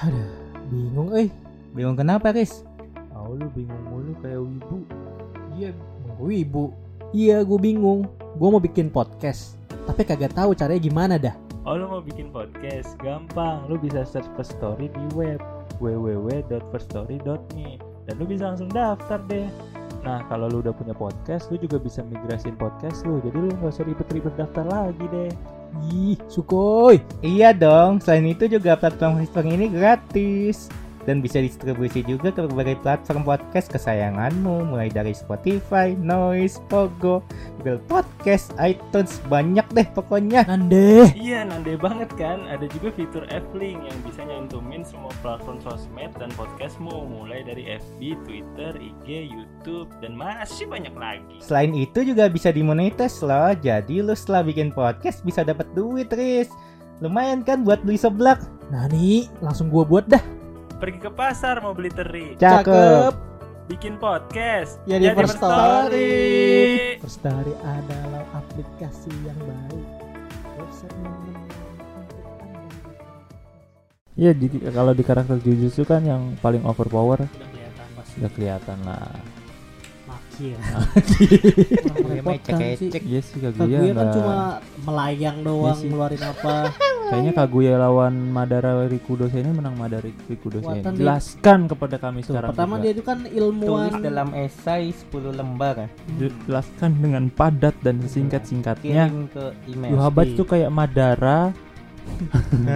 Aduh, bingung eh. Bingung kenapa, Riz? Oh, lu bingung mulu kayak wibu. Iya, wibu. Iya, gue bingung. Gue mau bikin podcast, tapi kagak tahu caranya gimana dah. Oh lu mau bikin podcast? Gampang, lu bisa search First Story di web www.firststory.me dan lu bisa langsung daftar deh. Nah kalau lu udah punya podcast, lu juga bisa migrasin podcast lu. Jadi lu nggak usah ribet-ribet daftar lagi deh. Ih, sukoi. Iya dong, selain itu juga platform History ini gratis dan bisa distribusi juga ke berbagai platform podcast kesayanganmu mulai dari Spotify, Noise, Pogo, Google Podcast, iTunes, banyak deh pokoknya. Nande. Iya, nande banget kan? Ada juga fitur F-Link yang bisa nyantumin semua platform sosmed dan podcastmu mulai dari FB, Twitter, IG, YouTube, dan masih banyak lagi. Selain itu juga bisa dimonetize loh, jadi lu setelah bikin podcast bisa dapat duit, Riz. Lumayan kan buat beli seblak? Nani, langsung gua buat dah. Pergi ke pasar mau beli teri, Cakep. bikin podcast. Ya, di First Story. First Story adalah aplikasi yang baik. Website. Iya, di, kalau di karakter Jujutsu kan yang paling overpower Udah kelihatan pasti. udah kelihatan lah. Maki ya. Iya, mah cek-cek. Iya sih Kaguya, Kaguya kan cuma melayang doang, Iya sih. ngeluarin apa. Kayaknya Kaguya lawan Madara Rikudo ini menang Madara Rikudo dia- Jelaskan kepada kami Tuh, sekarang. pertama juga. dia itu kan Tulis ilmuwan dalam esai 10 lembar. jelaskan dengan padat dan singkat-singkatnya. Kirim ke email. Yuhabat tuh kayak Madara,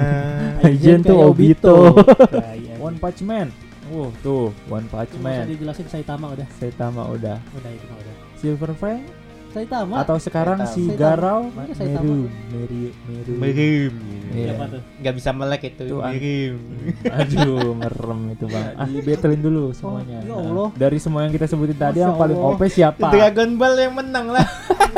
Aizen tuh Obito. Iya. One Punch Man. Oh, tuh One Punch Man. dijelasin Saitama udah. Saitama udah. Udah itu mah udah. Silver Fang Saitama. atau sekarang Saitama. si Saitama. Garau Saitama. Meru, Meru, Meru. Mirim. Iya. Siapa tuh? Nggak bisa melek itu. Tuh, Mirim. Aduh, merem itu bang. Ah, di battlein dulu semuanya. ya Allah. Nah, Dari semua yang kita sebutin tadi Masya yang paling. OP siapa? Dragon Ball yang menang lah.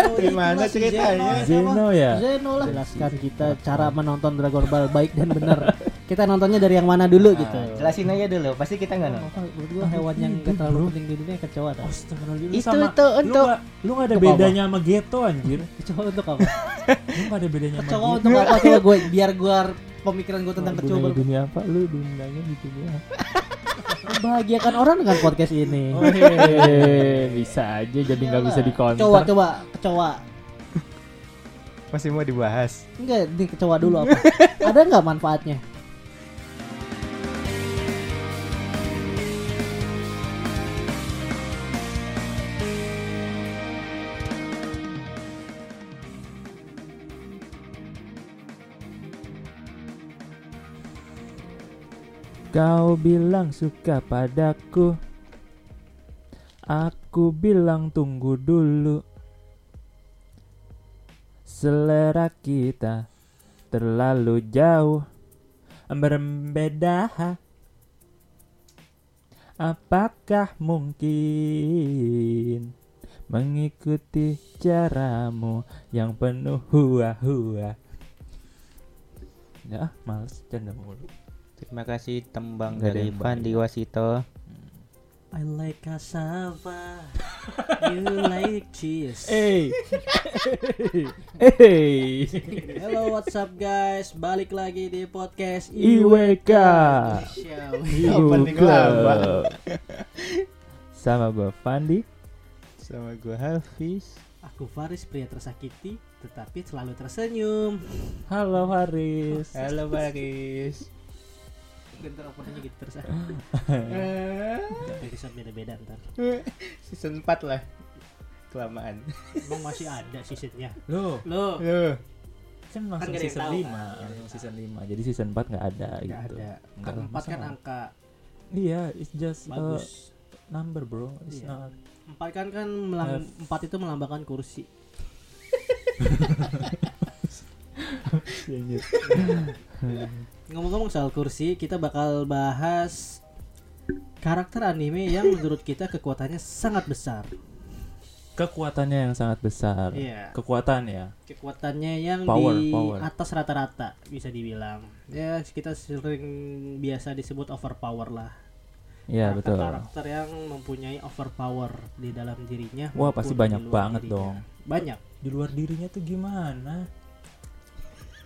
Oh, Gimana ceritanya? Zeno, Zeno ya. Zeno lah. Jelaskan kita cara menonton Dragon Ball baik dan benar. kita nontonnya dari yang mana dulu gitu. Nah, jelasin aja dulu. Pasti kita nggak nonton. Menurut gua hewan yang gak terlalu penting di dunia kecoa tau. Astagfirullahaladzim. Itu sama, itu lu untuk gak, lu gak ada bedanya sama Geto anjir. Kecoa untuk apa? Lu gak ada bedanya sama Kecoa untuk apa? Coba gue biar gua pemikiran gue tentang kecoa dunia, dunia apa? Lu dunianya di dunia apa? membahagiakan orang dengan podcast ini. Oh, hehehe. bisa aja jadi nggak bisa dikontak. Coba coba kecoa. masih mau dibahas. Enggak, di kecoa dulu apa? Ada nggak manfaatnya? Kau bilang suka padaku. Aku bilang tunggu dulu. Selera kita terlalu jauh. Berbeda Apakah mungkin Mengikuti caramu yang penuh hua-hua? Ya, males canda mulu Terima kasih tembang ada dari Fandi. Wasito. I like cassava. you like cheese. Hey. hey. Hello, what's up guys? Balik lagi di podcast IWK. Lama. Sama gue Fandi. Sama gue Hafiz. Aku Faris, pria tersakiti, tetapi selalu tersenyum. Halo Haris. Halo Baris. Bentar openingnya gitu terus. Episode beda-beda ntar. Season 4 lah. Kelamaan. Emang masih ada seasonnya? Lo Loh, Loh, kan langsung nggak ada yang season tahu 5, kan. langsung season 5. Jadi season 4 nggak ada nggak gitu. ada. Nggak Kan lah, empat masa kan nggak? angka Iya, it's just a bagus. number bro. It's Iya. not. Empat kan kan melang- empat itu melambangkan kursi. Ngomong-ngomong soal kursi, kita bakal bahas karakter anime yang menurut kita kekuatannya sangat besar. Kekuatannya yang sangat besar. Iya. Kekuatan ya. Kekuatannya yang Power, di power. atas rata-rata bisa dibilang. Ya kita sering biasa disebut overpower lah. Iya Karakter- betul. Karakter yang mempunyai overpower di dalam dirinya. Wah, pasti banyak banget dirinya. dong. Banyak. Di luar dirinya tuh gimana?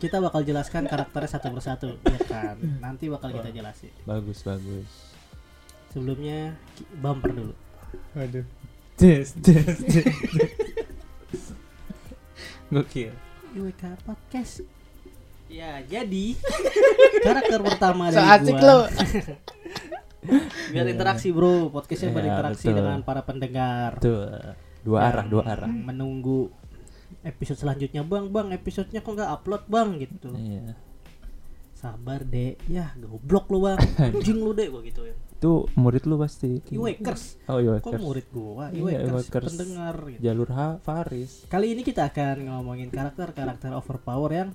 Kita bakal jelaskan karakternya satu persatu, ya kan? Nanti bakal kita jelasin. Bagus bagus. Sebelumnya bumper dulu. Waduh. Des des. Gokil. IWK Podcast. Ya, jadi karakter pertama So dari asik gua. lo. Biar interaksi, Bro. Podcastnya Iya, berinteraksi betul. dengan para pendengar. Tuh dua arah dua arah. Menunggu episode selanjutnya, Bang. Bang, episodenya kok nggak upload, Bang? Gitu. Iya. Sabar, Dek. Ya, goblok lu, Bang. Anjing lu, Dek, gua gitu ya. Itu murid lu pasti. Iwakers. Oh iya. Kok murid gua? Iya, Iwakers, Iwakers. pendengar gitu. Jalur H Faris. Kali ini kita akan ngomongin karakter-karakter overpower yang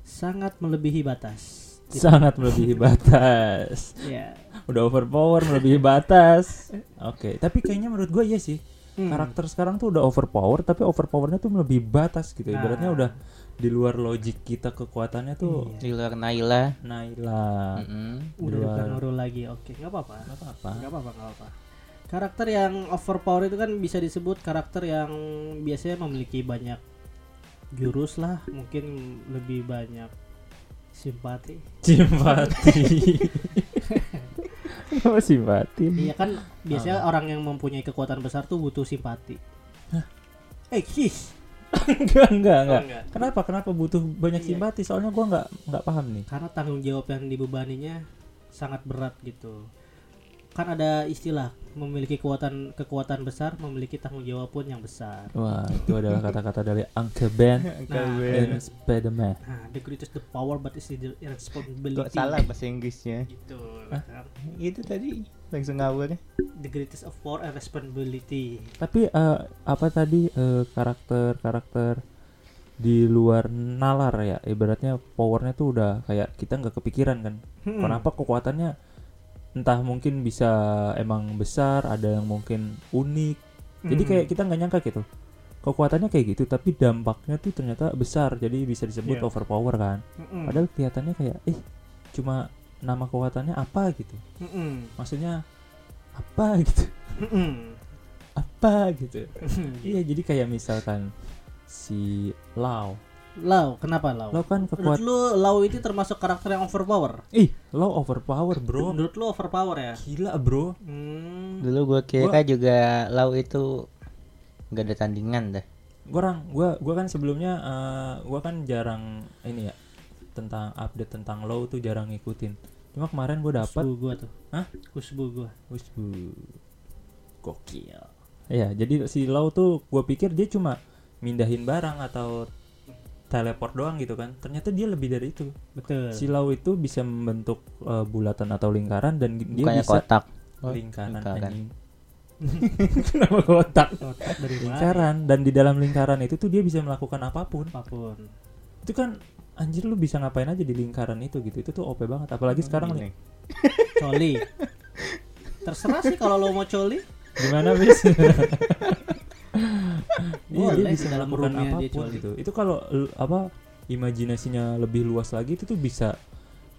sangat melebihi batas. Gitu. Sangat melebihi batas. Ya. Udah overpower melebihi batas. Oke, tapi kayaknya menurut gua iya sih. Hmm. Karakter sekarang tuh udah overpower tapi overpowernya tuh melebihi batas gitu. Nah. Ibaratnya udah di luar logik kita kekuatannya tuh Iya. Di luar Naila. Naila. Mm-mm. Udah luar. bukan Nurul lagi. Oke, nggak apa-apa. Gak apa-apa. Nggak apa-apa, nggak apa-apa. Karakter yang overpower itu kan bisa disebut karakter yang biasanya memiliki banyak jurus lah, mungkin lebih banyak simpati. Simpati. Apa simpati? Iya kan biasanya orang yang mempunyai kekuatan besar tuh butuh simpati. Eh, his. enggak, enggak, enggak. enggak. Kenapa? Kenapa butuh banyak Iya. simpati? Soalnya gua enggak enggak paham nih. Karena tanggung jawab yang dibebaninya sangat berat gitu. Kan ada istilah memiliki kekuatan kekuatan besar memiliki tanggung jawab pun yang besar. Wah, itu adalah kata-kata dari Uncle Ben Nah, dan Spiderman. Nah, the greatest the power but is the responsibility. Kok salah bahasa Inggrisnya? Kan. Itu tadi langsung ngawur. The greatest of power and responsibility. Tapi eh, apa tadi eh, karakter-karakter di luar nalar ya ibaratnya powernya tuh udah kayak kita nggak kepikiran kan Hmm. kenapa kekuatannya entah mungkin bisa emang besar ada yang mungkin unik jadi Hmm. kayak kita nggak nyangka gitu kekuatannya kayak gitu tapi dampaknya tuh ternyata besar jadi bisa disebut Iya. overpower kan Mm-mm. padahal kelihatannya kayak eh cuma nama kekuatannya apa gitu Mm-mm. maksudnya apa gitu Mm-mm. apa gitu iya jadi kayak misalkan si Lau Lau, kenapa Lau? Lau kan Menurut kekuatan lu Lau itu termasuk karakter yang overpower? ih Lau overpower bro Menurut lu overpower ya? gila bro Hmm. Dulu gua kira juga Lau itu nggak ada tandingan dah. gua orang gua gua kan sebelumnya eh, gua kan jarang ini ya tentang update tentang Lau tuh jarang ngikutin cuma kemarin gua dapat Kusbu gua tuh. Hah? Kusbu gua. Wusbu. Gokil. Iya, jadi si Lau tuh gue pikir dia cuma mindahin barang atau teleport doang gitu kan. Ternyata dia lebih dari itu. Betul. Si Lau itu bisa membentuk eh, bulatan atau lingkaran dan dia Bukannya bisa kotak. lingkaran, lingkaran. anjing. Kenapa kotak? Otak dari mana? Lingkaran dan di dalam lingkaran itu tuh dia bisa melakukan apa pun. Apa pun. Itu kan anjir lu bisa ngapain aja di lingkaran itu gitu. Itu tuh OP banget apalagi sekarang Gini. nih. Coli. Terserah sih kalau lo mau coli. Gimana bis? Iya dia bisa melakukan apa pun gitu. Itu kalau apa imajinasinya lebih luas lagi itu tuh bisa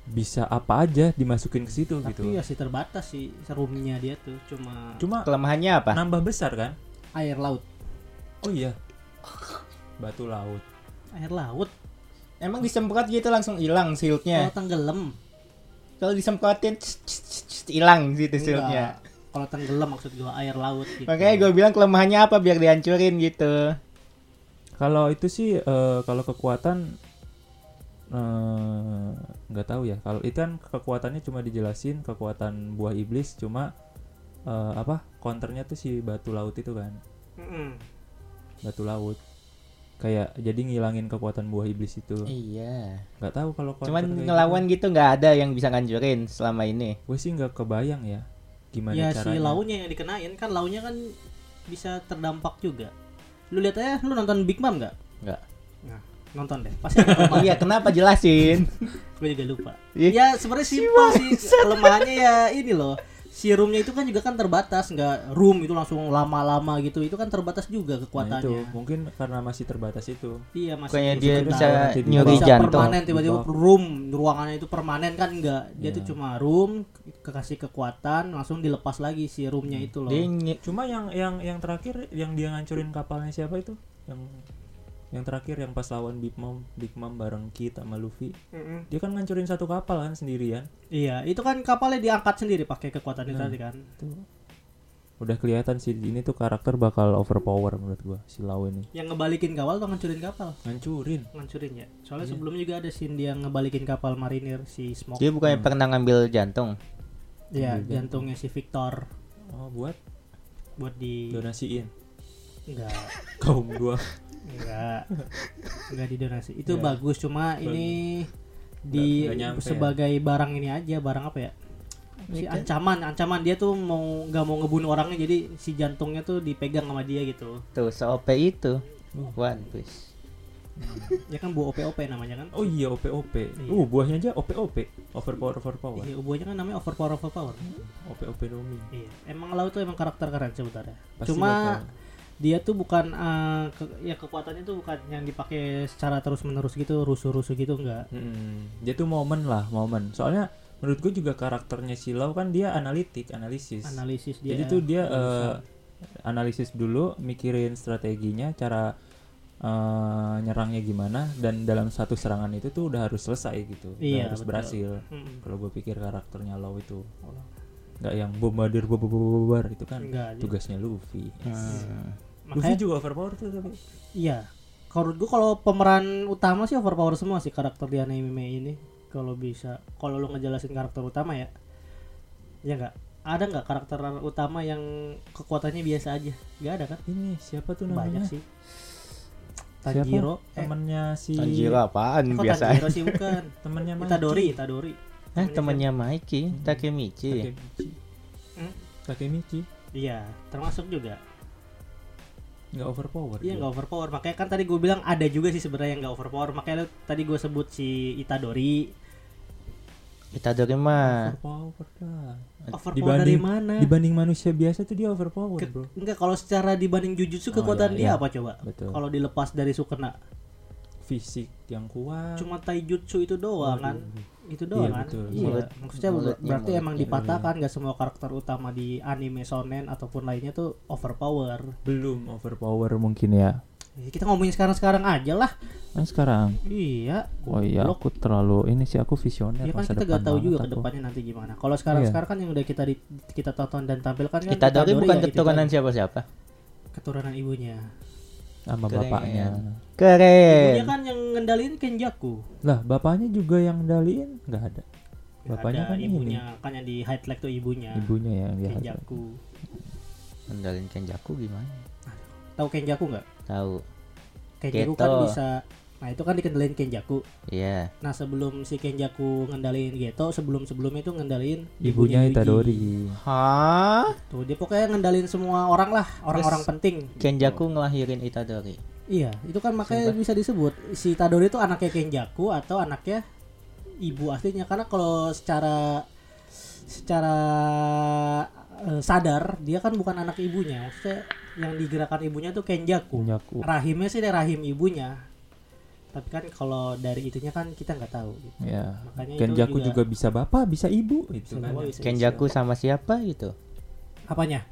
bisa apa aja dimasukin ke situ Tapi gitu. ya sih terbatas sih roomnya dia tuh cuma Cuma Kelemahannya apa? nambah besar kan? air laut. Oh iya. Batu laut. Air laut. Emang disemprot gitu langsung hilang Kalau shieldnya. tenggelam. Kalau disemprotin hilang gitu shieldnya. Kalau tenggelam maksud gua air laut gitu. Makanya gue bilang kelemahannya apa biar dihancurin gitu. Kalau itu sih eh, kalau kekuatan eh, nggak tahu ya. Kalau itu kan kekuatannya cuma dijelasin kekuatan buah iblis cuma eh, apa counternya tuh si batu laut itu kan. Mm-mm. batu laut kayak jadi ngilangin kekuatan buah iblis itu Iya. nggak tahu kalau Cuman ngelawan gitu nggak ada yang bisa ngancurin selama ini. gitu. gue sih nggak kebayang ya gimana Ya si caranya launya yang dikenain kan launya kan bisa terdampak juga. Lu lihat aja, lu nonton Big Mom nggak? Nggak. Nah, nonton deh. Pasti. Iya, kenapa jelasin? Gue juga lupa. Ih, Ya sebenarnya simpel sih kelemahannya ya ini loh. Si roomnya itu kan juga kan terbatas, nggak room itu langsung lama-lama gitu. Itu kan terbatas juga Nah, itu kekuatannya. mungkin karena masih terbatas itu Iya masih bisa dia bisa nyuri bisa jantung. permanen tiba-tiba room ruangannya itu permanen kan enggak dia Iya. tuh cuma room kekasih kekuatan langsung dilepas lagi si roomnya itu loh Dia cuma yang yang yang terakhir yang dia ngancurin kapalnya siapa itu yang yang terakhir yang pas lawan Big Mom Big Mom bareng Kid sama Luffy Mm-mm. dia kan ngancurin satu kapal kan sendirian Iya, itu kan kapalnya diangkat sendiri pakai kekuatannya Nah. tadi kan. itu udah kelihatan sih ini tuh karakter bakal overpower menurut gua si Lau ini Yang ngebalikin kapal atau ngancurin kapal? ngancurin Ngancurin ya. Iya. Soalnya sebelumnya juga ada scene dia ngebalikin kapal marinir si Smoke. Dia bukannya pernah ngambil jantung. Iya, jantungnya si Victor oh buat buat di donasiin enggak kaum gua enggak enggak didonasi. Itu Ya. bagus cuma ini di ya. sebagai barang ini aja, barang apa ya? Si ancaman, ancaman dia tuh mau nggak mau ngebunuh orangnya jadi si jantungnya tuh dipegang sama dia gitu. Tuh, se-OP itu. Oh. One Piece. Ya kan bu OP-OP namanya kan? oh iya OP OP Iya. uh buahnya aja OP OP overpower overpower Iya, ubunya kan namanya overpower overpower. OP OP Domi Iya, emang Lau tuh emang karakter keren sebenarnya. Pasti Cuma bakal- dia tuh bukan eh, ke- ya kekuatannya tuh bukan yang dipakai secara terus menerus gitu, rusuh-rusuh gitu enggak. Mm, dia tuh momen lah momen soalnya menurut gue juga karakternya Silau kan dia analitik analisis Analisis dia. jadi tuh dia eh, analisis dulu mikirin strateginya cara eh, nyerangnya gimana dan dalam satu serangan itu tuh udah harus selesai gitu udah Iya, harus betul. berhasil Mm-mm. kalau gue pikir karakternya Lau itu nggak yang bombardir bobar itu kan Enggak, tugasnya Luffy Hmm. Luffy makanya juga overpower tuh tapi iya. Kalau gua kalau pemeran utama sih overpower semua sih karakter di anime ini. Kalau bisa, kalau lu ngejelasin karakter utama ya. Ya enggak? Ada nggak karakter utama yang kekuatannya biasa aja? Gak ada kan? ini siapa tuh Banyak namanya sih. Siapa? Tanjiro, eh, temannya si Tanjiro apaan kok biasa Tanjiro sih bukan. temannya Mikey. Itadori, Itadori. Hah, temannya Mikey, Takemichi. Takemichi Hmm? Takemichi Iya, termasuk juga. Nggak overpower Iya nggak overpower. Makanya kan tadi gue bilang ada juga sih sebenarnya yang nggak overpower. Makanya tadi gue sebut si Itadori. Itadori mah overpower lah Overpower dari mana? dibanding manusia biasa tuh dia overpower Ke- bro enggak kalau secara dibanding Jujutsu Oh, kekuatan iya, dia iya. apa coba? Betul. Kalau dilepas dari Sukuna, fisik yang kuat cuma taijutsu itu doang kan? Itu doang Iya, kan? betul. Iya. Mulut- Maksudnya mulutnya, berarti emang mulutnya. dipatahkan nggak semua karakter utama di anime shonen ataupun lainnya tuh overpower. belum overpower mungkin ya Ya, kita ngomongin sekarang-sekarang aja lah. kan sekarang Iya. oh iya goblok. aku terlalu ini sih aku visioner Ya kan kita gak tahu juga ke depannya nanti gimana. Kalau sekarang-sekarang kan yang udah kita di- kita tonton dan tampilkan kan Itadori bukan ya itu keturunan tadi. siapa-siapa. keturunan ibunya. Sama Keren. bapaknya Ibunya Keren. kan yang ngendalin Kenjaku. lah bapaknya juga yang daliin nggak ada Bapaknya ada kan ini. ibunya kan yang di highlight tuh ibunya. ibunya yang dia Kenjaku. Kendalin Kenjaku gimana? Tahu Kenjaku nggak? Tahu. Kenjaku kan Geto. bisa Nah itu kan dikendalin Kenjaku. Iya. Nah sebelum si Kenjaku ngendalin Geto Sebelum-sebelumnya itu ngendalin ibunya Yuji. Itadori. Hah? Tuh dia pokoknya ngendalin semua orang lah Orang-orang Terus- penting. Kenjaku ngelahirin Itadori. Iya itu kan makanya bisa disebut Si Itadori itu anaknya Kenjaku Atau anaknya ibu aslinya. Karena kalau secara Secara eh, Sadar Dia kan bukan anak ibunya. Maksudnya yang digerakkan ibunya tuh Kenjaku. Kenjaku. Rahimnya sih dari rahim ibunya tapi kan kalau dari itunya kan kita nggak tahu gitu. ya makanya Kenjaku itu juga bisa bapak bisa ibu bisa itu kan bisa- Kenjaku bisa. sama siapa gitu? apanya?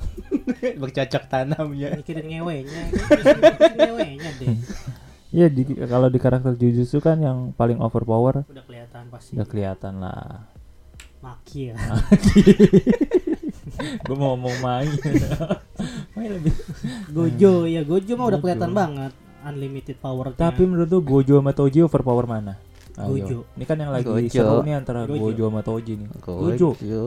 Bercocok tanamnya. mikirin ngewenya. Mikirin ngewenya deh. Ya di, kalau di karakter Jujutsu kan yang paling overpower udah kelihatan pasti. udah kelihatan lah. Maki ya. Gue mau ngomong main main lebih. Gojo ya Gojo mah udah kelihatan banget unlimited power tapi menurut lu Gojo sama Toji overpower mana Ayo. Gojo. ini kan yang lagi Gojo. seru nih antara Gojo. Gojo sama Toji nih Gojo Gojo.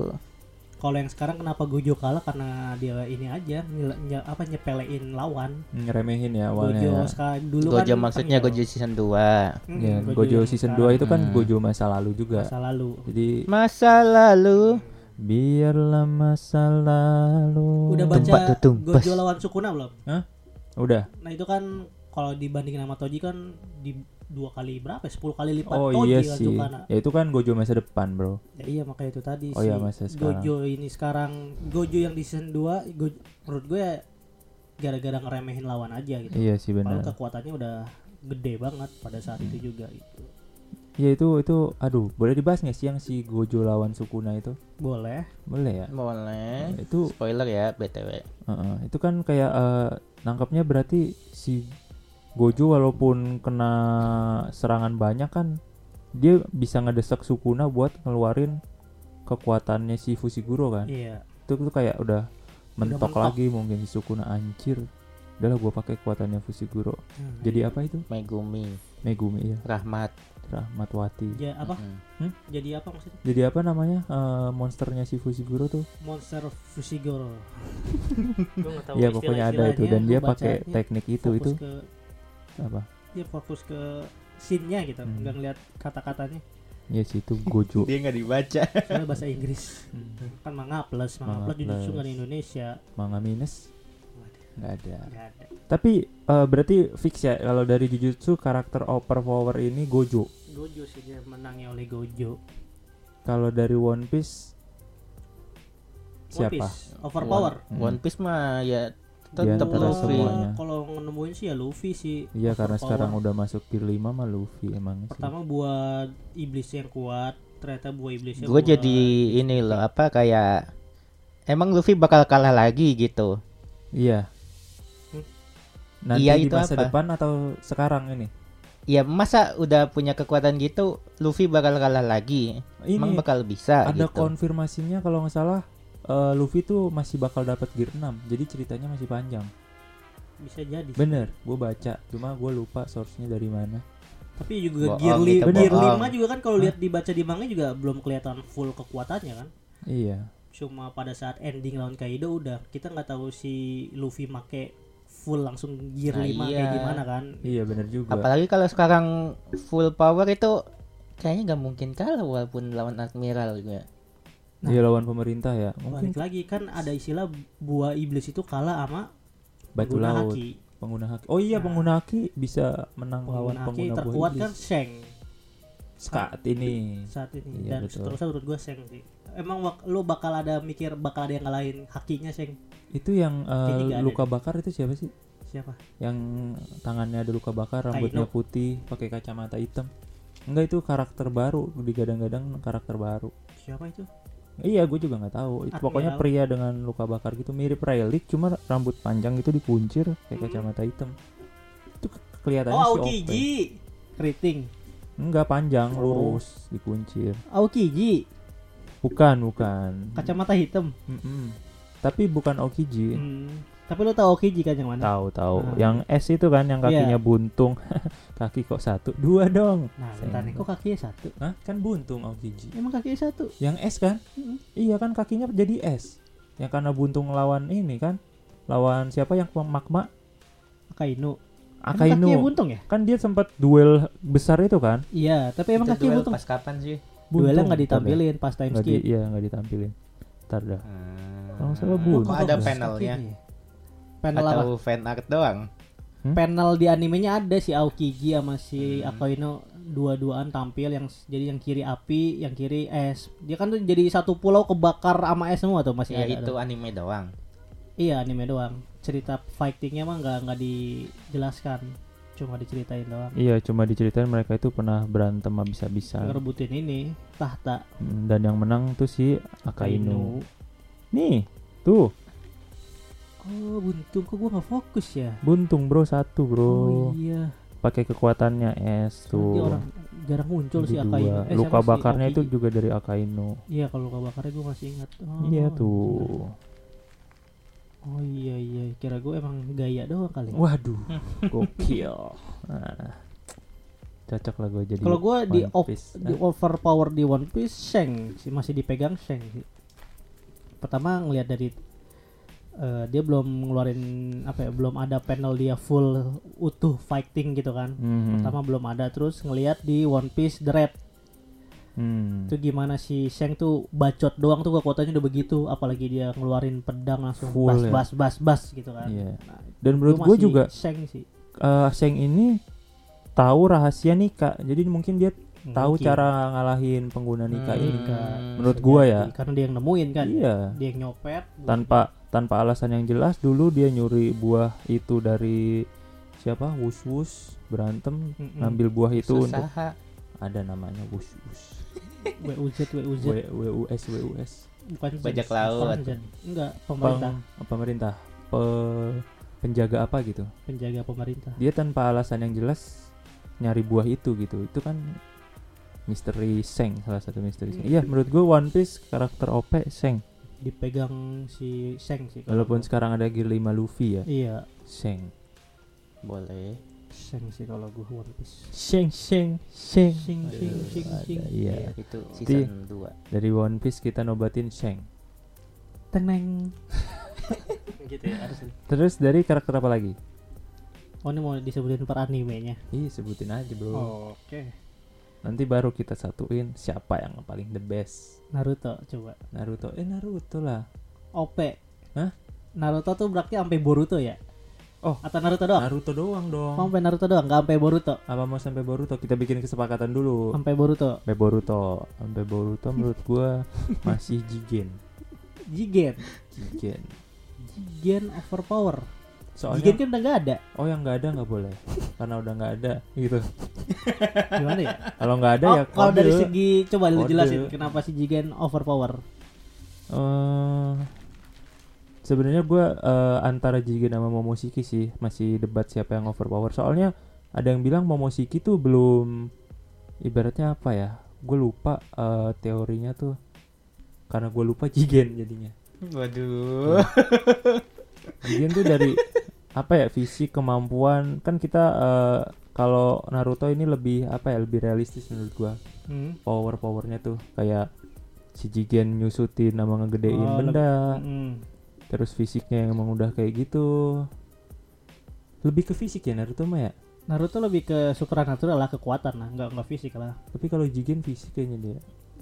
kalau yang sekarang kenapa Gojo kalah karena dia ini aja nyele- nye- apa nyepelein lawan ngeremehin ya Gojo awalnya ya. sekarang dulu Gojo kan maksudnya tengil. Gojo season 2. Hmm, Ya, Gojo yang season sekarang 2 itu kan Hmm. Gojo masa lalu juga masa lalu jadi Masa lalu biarlah masa lalu udah baca Gojo lawan Sukuna belum udah Nah itu kan kalau dibandingin sama Toji kan di dua kali berapa? ya? 10 kali lipat oh Toji iya kan sih Sukuna. ya itu kan Gojo masa depan bro Ya, iya makanya itu tadi Oh si iya, masa sekarang. Gojo ini sekarang Gojo yang di season 2 Gojo, menurut gue ya gara-gara ngeremehin lawan aja gitu. iya sih Padahal benar kekuatannya udah gede banget pada saat itu juga gitu. ya itu itu aduh boleh dibahas nggak sih yang si Gojo lawan Sukuna itu Boleh. boleh ya Boleh. itu Spoiler ya BTW. Heeh, itu kan kayak eh, nangkapnya berarti si Gojo walaupun kena serangan banyak kan dia bisa ngedesak Sukuna buat ngeluarin kekuatannya si Fushiguro kan Iya. itu tuh kayak udah mentok, mentok. lagi mungkin si Sukuna anjir udahlah gua pakai kekuatannya Fushiguro Hmm. jadi apa itu Megumi Megumi ya Rahmat Rahmatwati Ja- apa? Mm-mm. Jadi apa maksudnya? jadi apa namanya eh, monsternya si Fushiguro tuh Monster Fushiguro. Gua nggak tahu ya pokoknya ada itu dan dia pakai teknik itu itu ke apa dia fokus ke scene-nya gitu, Hmm. nggak ngeliat kata-katanya. ya sih itu Gojo dia nggak dibaca Soalnya bahasa Inggris. Hmm. Kan manga plus, manga, Manga plus Jujutsu nggak di Indonesia. manga minus nggak ada Nggak ada. tapi eh, berarti fix ya kalau dari Jujutsu karakter overpower ini Gojo Gojo sih dia menangnya oleh Gojo. kalau dari One Piece One siapa Piece, Overpower. Hmm. One Piece mah ya tetap Luffy semuanya. Kalau nemuin sih ya Luffy sih. Iya karena overpower. sekarang udah masuk tier 5 mah Luffy emang sih. Pertama buat iblis yang kuat, ternyata buah iblisnya gue buat- jadi ini loh apa kayak emang Luffy bakal kalah lagi gitu Iya. Hmm. Nanti Iya, di itu masa apa? depan atau sekarang ini? ya masa udah punya kekuatan gitu Luffy bakal kalah lagi Ini emang bakal bisa ada gitu konfirmasinya kalau nggak salah eh, Luffy tuh masih bakal dapat gear 6. Jadi ceritanya masih panjang. bisa jadi. Bener, gue baca. Cuma gue lupa source-nya dari mana. Tapi juga gear, li- itu gear bohong. 5 juga kan kalau lihat dibaca di manga juga belum kelihatan full kekuatannya kan. Iya. Cuma pada saat ending lawan Kaido udah kita nggak tahu si Luffy make full langsung gear Nah, 5 kayak iya. gimana kan. Iya bener juga. apalagi kalau sekarang full power itu kayaknya nggak mungkin kalah walaupun lawan admiral juga Iya lawan pemerintah ya. Mungkin Balik lagi kan ada istilah buah iblis itu kalah sama batu pengguna laut. haki. Pengguna haki. Oh iya Nah. pengguna haki bisa menang lawan Pengguna haki terkuat iblis. kan Sheng Saat ini. saat ini Iya, dan betul. seterusnya menurut gue Sheng sih. Emang wak- lu bakal ada mikir bakal ada yang ngalahin hakinya Sheng Itu yang ada luka bakar itu siapa sih? siapa? Yang tangannya ada luka bakar, rambutnya Kaino. putih, pakai kacamata hitam. Enggak itu karakter baru, digadang-gadang karakter baru. Siapa itu? Iya, gue juga nggak tahu. Itu pokoknya pria dengan luka bakar gitu mirip Rayleigh, cuma rambut panjang itu dikuncir kayak Hmm. kacamata hitam. Itu ke- kelihatannya Oh, si. Aokiji. Keriting. Enggak panjang, Oh. lurus, dikuncir. Aokiji, Bukan, bukan. kacamata hitam. Mm-mm. Tapi bukan Okiji. Hmm. Tapi lu tahu Aokiji kan yang mana? Tahu tahu. Ah. Yang S itu kan yang kakinya Iya. buntung. Kaki kok satu, dua dong. Nah, bentar nih, kok kakinya satu? Hah? Kan buntung Okiji. Emang kakinya satu? Yang S kan? Mm-mm. Iya kan kakinya jadi S. Yang karena buntung lawan ini kan. Lawan siapa yang magma? Akainu. Emang kakinya Akainu. buntung ya? Kan dia sempat duel besar itu kan? Iya, tapi emang Itu kakinya buntung. pas kapan sih Duelnya nggak ditampilin pas time skip. iya nggak ditampilin. Ntar dah. Kalau nggak salah kok buntung. ada bagus panelnya Panel apa? atau fan art doang Panel di animenya ada si Aokiji sama si Hmm. Akainu dua-duaan tampil yang jadi yang kiri api, yang kiri es. Dia kan tuh jadi satu pulau kebakar sama es semua tuh masih ya ada. itu tuh. anime doang Iya anime doang. Cerita fightingnya mah nggak nggak dijelaskan, cuma diceritain doang. Iya cuma diceritain mereka itu pernah berantem habis-habisan. Ngerebutin ini tahta Hmm, Dan yang menang tuh si Akainu. Akainu. Nih, tuh Oh buntung kok gua nggak fokus ya? buntung bro satu bro. Oh iya. Pakai kekuatannya S Soalnya tuh. Dia orang jarang muncul si Jadi Akainu. Eh, Luka si bakarnya itu juga dari Akainu. Iya kalau luka bakarnya gue masih ingat. Oh, Iya tuh. Oh iya iya, kira gue emang gaya doang kali. Waduh, gokil. Nah, cocok lah gue jadi. Kalau gue di op, Piece. di overpower di One Piece Sheng sih masih dipegang Sheng sih. Pertama ngelihat dari eh, dia belum ngeluarin apa ya, belum ada panel dia full utuh fighting gitu kan. Mhm. Pertama belum ada terus ngelihat di One Piece The Red Hmm. itu gimana si Sheng tuh bacot doang tuh kekuatannya udah begitu apalagi dia ngeluarin pedang langsung Full bas ya. bas bas bas gitu kan. Iya. Nah, Dan menurut gue juga Sheng sih. eh Sheng ini tahu rahasia Nika. Jadi mungkin dia tahu cara ngalahin pengguna Nika Hmm. ini. Nika. Menurut jadi, ya. karena dia yang nemuin kan Iya. dia yang nyopet Tanpa tanpa alasan yang jelas dulu dia nyuri buah itu dari siapa? Wus Wus berantem Mm-mm. ngambil buah itu untuk Usaha. ada namanya Wus Wus. WUZ WUZ W W U S W U S. bukan Bajak laut. enggak pemerintah pemerintah. Pe, penjaga apa gitu penjaga pemerintah. dia tanpa alasan yang jelas nyari buah itu gitu itu kan misteri Seng salah satu misteri Seng iya menurut gue One Piece karakter OP Seng Dipegang si Seng sih. walaupun gua. sekarang ada Gear 5 Luffy ya Iya, Seng Boleh. Seng sih kalau gue One Piece. Seng Seng Seng sing sing Ada, sing. iya Itu Di- season 2. dari One Piece kita nobatin Seng Teneng. gitu ya harus. terus dari karakter apa lagi Oh ini mau disebutin per animenya. Ih sebutin aja bro Oke. Nanti baru kita satuin siapa yang paling the best Naruto coba. Naruto Eh Naruto lah OP. Hah? Naruto tuh berarti sampai Boruto ya? Oh. Atau Naruto doang? Naruto doang dong Oh, sampai Naruto doang, nggak sampai Boruto. Apa mau sampai Boruto? Kita bikin kesepakatan dulu Sampai Boruto. Sampai Boruto Sampai Boruto menurut gua masih Jigen Jigen. Jigen Jigen overpower. Soalnya Jigen kan udah nggak ada. Oh yang nggak ada nggak boleh Karena udah nggak ada gitu Gimana ya? Kalau nggak ada oh, ya kalau dari segi coba lu jelasin kenapa si Jigen overpower. Eh, sebenarnya gue antara Jigen sama Momoshiki sih masih debat siapa yang overpower. Soalnya ada yang bilang Momoshiki tuh belum ibaratnya apa ya? Gue lupa eh, teorinya tuh karena gue lupa Jigen jadinya. Waduh. Jigen tuh dari apa ya fisik kemampuan. Kan kita eh, kalau Naruto ini lebih apa ya lebih realistis menurut gua. Hmm. power powernya tuh kayak si Jigen nyusutin sama ngegedein Oh, benda. Mm. terus fisiknya yang emang udah kayak gitu. Lebih ke fisik ya Naruto mah ya? Naruto lebih ke supernatural lah kekuatan lah, nggak nggak fisik lah. tapi kalau Jigen fisik kayaknya dia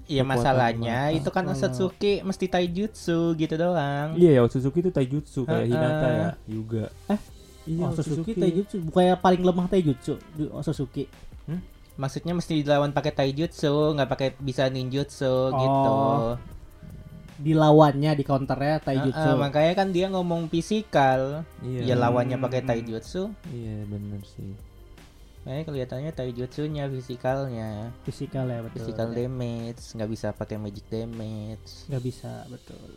Iya masalahnya itu kan Oh. Satsuki mesti taijutsu gitu doang. iya ya Otsutsuki itu taijutsu kayak Heeh. Hinata ya Yuga Eh? iya oh, Suzuki Taijutsu bukannya paling lemah Taijutsu di oh, Suzuki. Maksudnya mesti dilawan pakai taijutsu, nggak pakai bisa ninjutsu gitu. Oh. Dilawannya di counternya Taijutsu. Heeh, makanya kan dia ngomong fisikal, iya ya lawannya pakai Hmm. taijutsu. iya bener sih Makanya kelihatannya taijutsunya fisikalnya, Fisikal ya betul. physical damage, nggak bisa pakai magic damage. Nggak bisa betul.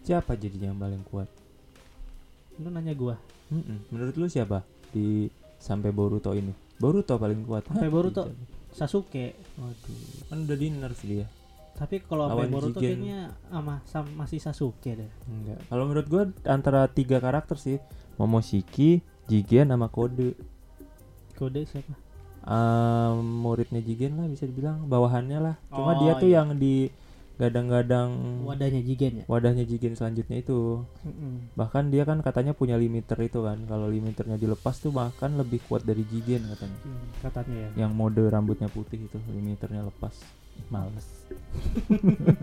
siapa jadinya yang paling kuat Lu nanya gua. Mm-mm. menurut lu siapa di sampai Boruto ini Boruto paling kuat Sampai Hah, Boruto. tidak. Sasuke. waduh kan udah di nerf dia Tapi kalau sampai Boruto Jigen. kayaknya ama sam- masih Sasuke deh. enggak kalau menurut gua antara tiga karakter sih Momoshiki Jigen sama Kode Kode siapa? Ehm, muridnya Jigen lah bisa dibilang bawahannya lah cuma Oh, dia tuh iya. yang di gadang-gadang Wadahnya Jigen ya. wadahnya Jigen selanjutnya itu Mm-mm. bahkan dia kan katanya punya limiter itu kan kalau limiternya dilepas tuh bahkan lebih kuat dari Jigen katanya Hmm, katanya ya. yang mode rambutnya putih itu limiternya lepas males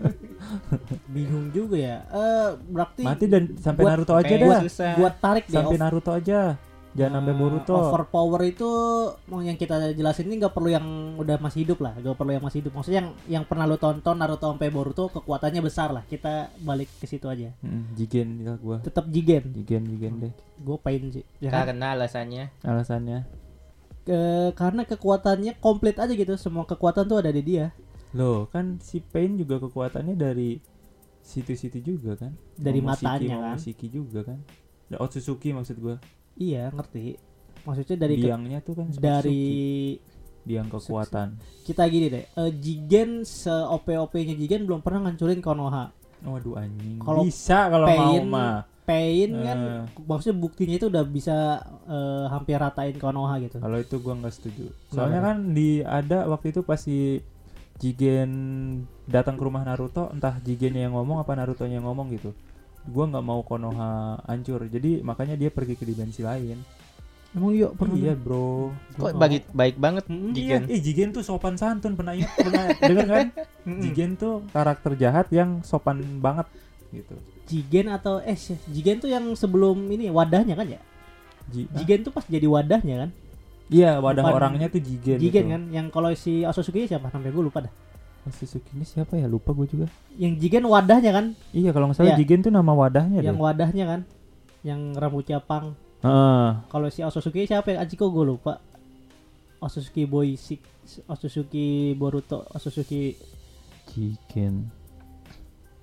Bingung juga ya. Eh berarti mati dan sampai buat- Naruto aja dah susah. buat tarik deh sampai Naruto aja jangan sampai Boruto Overpower itu mau yang kita jelasin ini nggak perlu yang udah masih hidup lah, nggak perlu yang masih hidup. Maksudnya yang yang pernah lu tonton Naruto sampai Boruto kekuatannya besar lah. Kita balik ke situ aja. Mm, Jigen ya gua Tetap Jigen. Jigen Jigen deh Gue pain sih. Ya kan? Karena alasannya alasannya Ke- karena kekuatannya komplit aja gitu. Semua kekuatan tuh ada di dia. loh kan si Pain juga kekuatannya dari situ-situ juga kan Dari Momoshiki, matanya kan. Momoshiki juga kan Otsutsuki maksud gua Iya ngerti. Maksudnya dari ke- biangnya tuh kan dari biang kekuatan kita gini deh. eh, Jigen se OP OP-nya Jigen belum pernah ngancurin Konoha. waduh anjing Kalau bisa kalau mau Pain mah Pain kan Eh. maksudnya buktinya itu udah bisa eh, hampir ratain Konoha gitu. Kalau itu gua nggak setuju. Soalnya tuh? kan di ada waktu itu pas si Jigen datang ke rumah Naruto, entah Jigennya yang ngomong apa Naruto-nya yang ngomong gitu. Gua nggak mau Konoha hancur. Jadi makanya dia pergi ke dimensi lain. Emang yuk pernah iya, Bro. kok bagi baik banget Mm-mm. Jigen. Iya, eh Jigen tuh sopan santun pernah ingat pernah denger kan? Jigen tuh karakter jahat yang sopan banget gitu. Jigen atau eh Jigen tuh yang sebelum ini wadahnya kan ya? Ji- ah, Jigen tuh pas jadi wadahnya kan? Iya, wadah Bukan orangnya tuh Jigen. Jigen itu. kan? Yang kalau si Otsutsuki siapa? Namanya gue lupa dah. Suzuki ini siapa ya? Lupa gue juga. Yang Jigen wadahnya kan? Iya, kalau nggak salah Iya. Jigen tuh nama wadahnya Yang deh. wadahnya kan? Yang rambutnya pang. Heeh. Kalau si Otsutsuki siapa ya? Ajiko gue lupa. Otsutsuki Boy si Otsutsuki Boruto, Otsutsuki Jigen.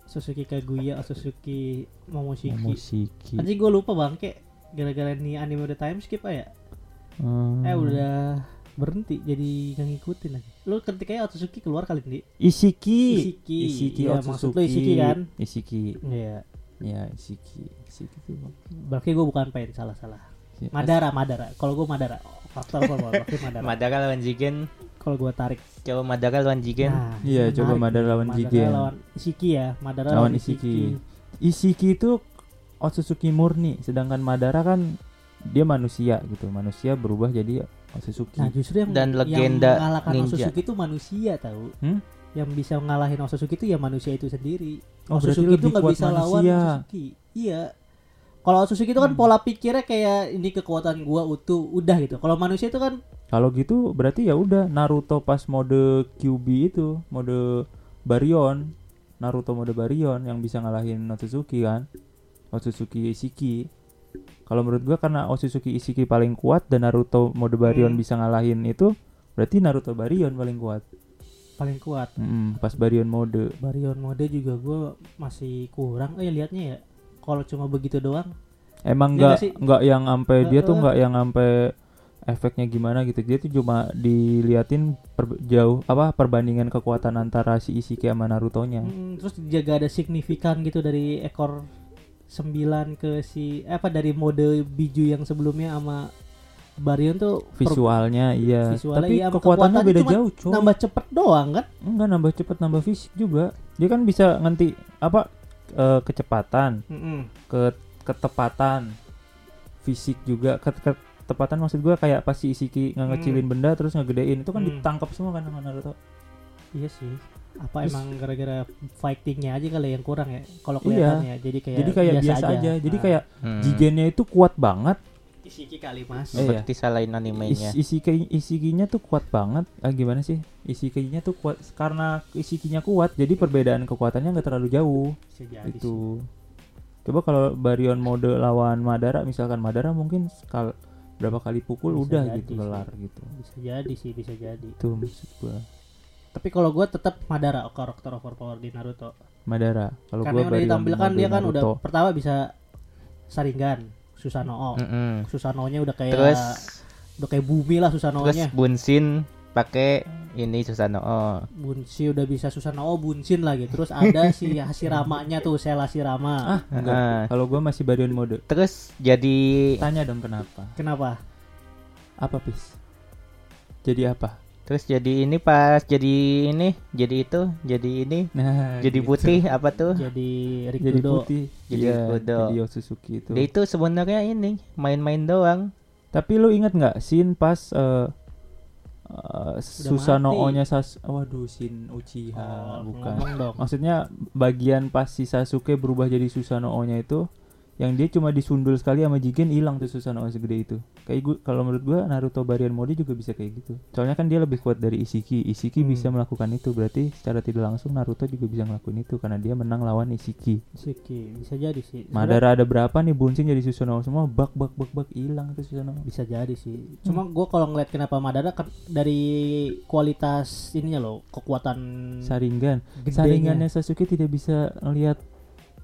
Otsutsuki Kaguya, Otsutsuki Momoshiki. Momoshiki. Anjing gue lupa bangke. gara-gara nih anime udah time skip aja Hmm. eh udah berhenti jadi nggak ngikutin lagi lu ketika Otsutsuki keluar kali ini Isiki. Isiki. Isiki Iya, Otsutsuki. maksud lu Isiki kan? Isiki. iya Ya, Isiki. Isiki tuh. berarti gue bukan pain salah salah Madara Madara kalau gue Madara faktor apa berarti Madara Madara lawan Jigen. kalau gue tarik Coba Madara lawan Jigen. Nah, Iya, coba. Madara lawan Jigen. lawan Isiki ya Madara Lawan lawan, Isiki. Isiki itu Otsutsuki murni, sedangkan Madara kan dia manusia gitu. Manusia berubah jadi Otsutsuki. Nah justru yang Dan legenda yang mengalahkan ninja. Otsutsuki itu manusia tahu. Hmm? Yang bisa ngalahin Otsutsuki itu ya manusia itu sendiri. Oh, Otsutsuki itu nggak bisa lawan manusia. Otsutsuki. Iya. Kalau Otsutsuki itu kan Hmm. pola pikirnya kayak ini kekuatan gua utuh udah gitu. Kalau manusia itu kan Kalau gitu berarti ya udah Naruto pas mode QB itu, mode Baryon, Naruto mode Baryon yang bisa ngalahin Otsutsuki kan. Otsutsuki Isiki. Kalau menurut gua karena Otsutsuki Isiki paling kuat dan Naruto mode Baryon Hmm. bisa ngalahin itu, berarti Naruto Baryon paling kuat. paling kuat. Mm, pas Baryon mode. Baryon mode juga gua masih kurang. Ya liatnya ya. Kalau cuma begitu doang. Emang Iya nggak nggak yang sampai dia tuh nggak yang sampai efeknya gimana gitu. Dia tuh cuma diliatin per- jauh apa perbandingan kekuatan antara si Isiki sama Naruto-nya. Mm, terus jaga ada signifikan gitu dari ekor 9 ke si eh, apa dari mode biju yang sebelumnya sama Baryon tuh per- Visualnya iya, visualnya tapi iya, kekuatannya beda jauh, coy. nambah cepet doang kan Enggak nambah cepet nambah fisik juga. Dia kan bisa nganti apa eh, kecepatan, ke ketepatan, fisik juga. Ke, ketepatan maksud gua kayak pasti Isiki nggak Hmm. ngecilin benda terus ngegedein itu kan Hmm. ditangkap semua kan sama Naruto. iya sih apa Terus- emang gara-gara fightingnya aja kali yang kurang ya kalau Iya. kelihatannya jadi kayak Jadi kayak biasa, aja. Jadi Nah, kayak Hmm. Jigennya itu kuat banget. Isiki kali mas Eh, iya. Seperti salahin animenya. Is, Isiki Isikinya tuh kuat banget. Ah gimana sih? Isikinya tuh kuat karena Isikinya kuat jadi perbedaan kekuatannya nggak terlalu jauh. bisa jadi sih. itu. Coba kalau Baryon mode lawan Madara misalkan Madara mungkin sekal berapa kali pukul Bisa udah jadi gitu sih. kelar gitu. bisa jadi sih bisa jadi Itu maksud gua. Tapi kalau gue tetap Madara karakter overpower di Naruto Madara. Kalau yang udah ditampilkan dia kan udah Naruto. Hmm. pertama bisa Saringan Susanoo Mm-mm. Susanoo-nya udah kayak Terus udah kayak bumi lah terus Susanoo-nya Bunsin pakai ini Susanoo. Bunshi udah bisa Susanoo Bunshin lagi terus ada si Hashirama-nya tuh Sel Hashirama Ah, enggak. Kalau gua masih Baryon mode. Terus jadi Tanya dong kenapa? kenapa Apa pis? Jadi apa? Terus jadi ini pas jadi ini jadi itu jadi ini Nah, jadi gitu. putih apa tuh? jadi Jadi Rikudo putih. Jadi Iya, Rikudo. Jadi Otsutsuki itu. Dia itu sebenarnya ini main-main doang. Tapi lu ingat nggak scene pas eh eh, Susanoo-nya Sas waduh scene Uchiha Oh, bukan. Maksudnya bagian pas si Sasuke berubah jadi Susanoo-nya itu yang dia cuma disundul sekali sama Jigen hilang tuh Susanoo segede itu. Kayak gua kalau menurut gua Naruto Baryon Mode juga bisa kayak gitu. Soalnya kan dia lebih kuat dari Isiki. Isiki Hmm. bisa melakukan itu berarti secara tidak langsung Naruto juga bisa ngelakuin itu karena dia menang lawan Isiki. Siki bisa jadi sih Madara ada berapa nih Bunshin jadi Susanoo semua bak bak bak bak hilang tuh Susanoo. bisa jadi sih cuma gue kalau ngeliat kenapa Madara kan dari kualitas ininya loh kekuatan Saringan. gedenya. Saringannya Sasuke tidak bisa ngelihat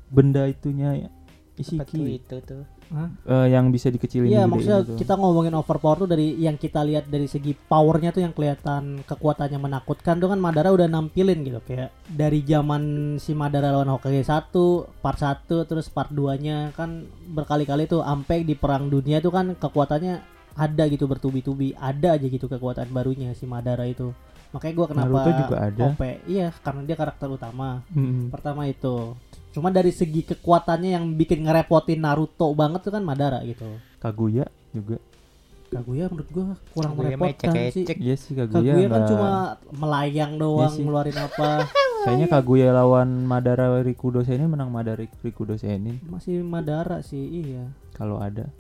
benda itunya Apa tuh Isiki itu tuh? Hah? Eh, yang bisa dikecilin Iya maksudnya itu. kita ngomongin overpower tuh dari yang kita lihat dari segi powernya tuh yang kelihatan kekuatannya menakutkan tuh kan Madara udah nampilin gitu kayak dari zaman si Madara lawan Hokage 1 part 1 terus part 2 nya kan berkali-kali tuh sampai di perang dunia tuh kan kekuatannya ada gitu bertubi-tubi ada aja gitu kekuatan barunya si Madara itu makanya gua kenapa Naruto juga ada. OP iya karena dia karakter utama Mm-mm. pertama itu cuma dari segi kekuatannya yang bikin ngerepotin Naruto banget tuh kan Madara gitu Kaguya juga. Kaguya menurut gua kurang Kaguya merepotkan sih. Iya sih Kaguya. Kaguya kan cuma melayang doang Iya sih. ngeluarin apa. Kayaknya Kaguya lawan Madara Rikudo Senin menang Madara Rikudo Senin Masih Madara sih, iya. kalau ada.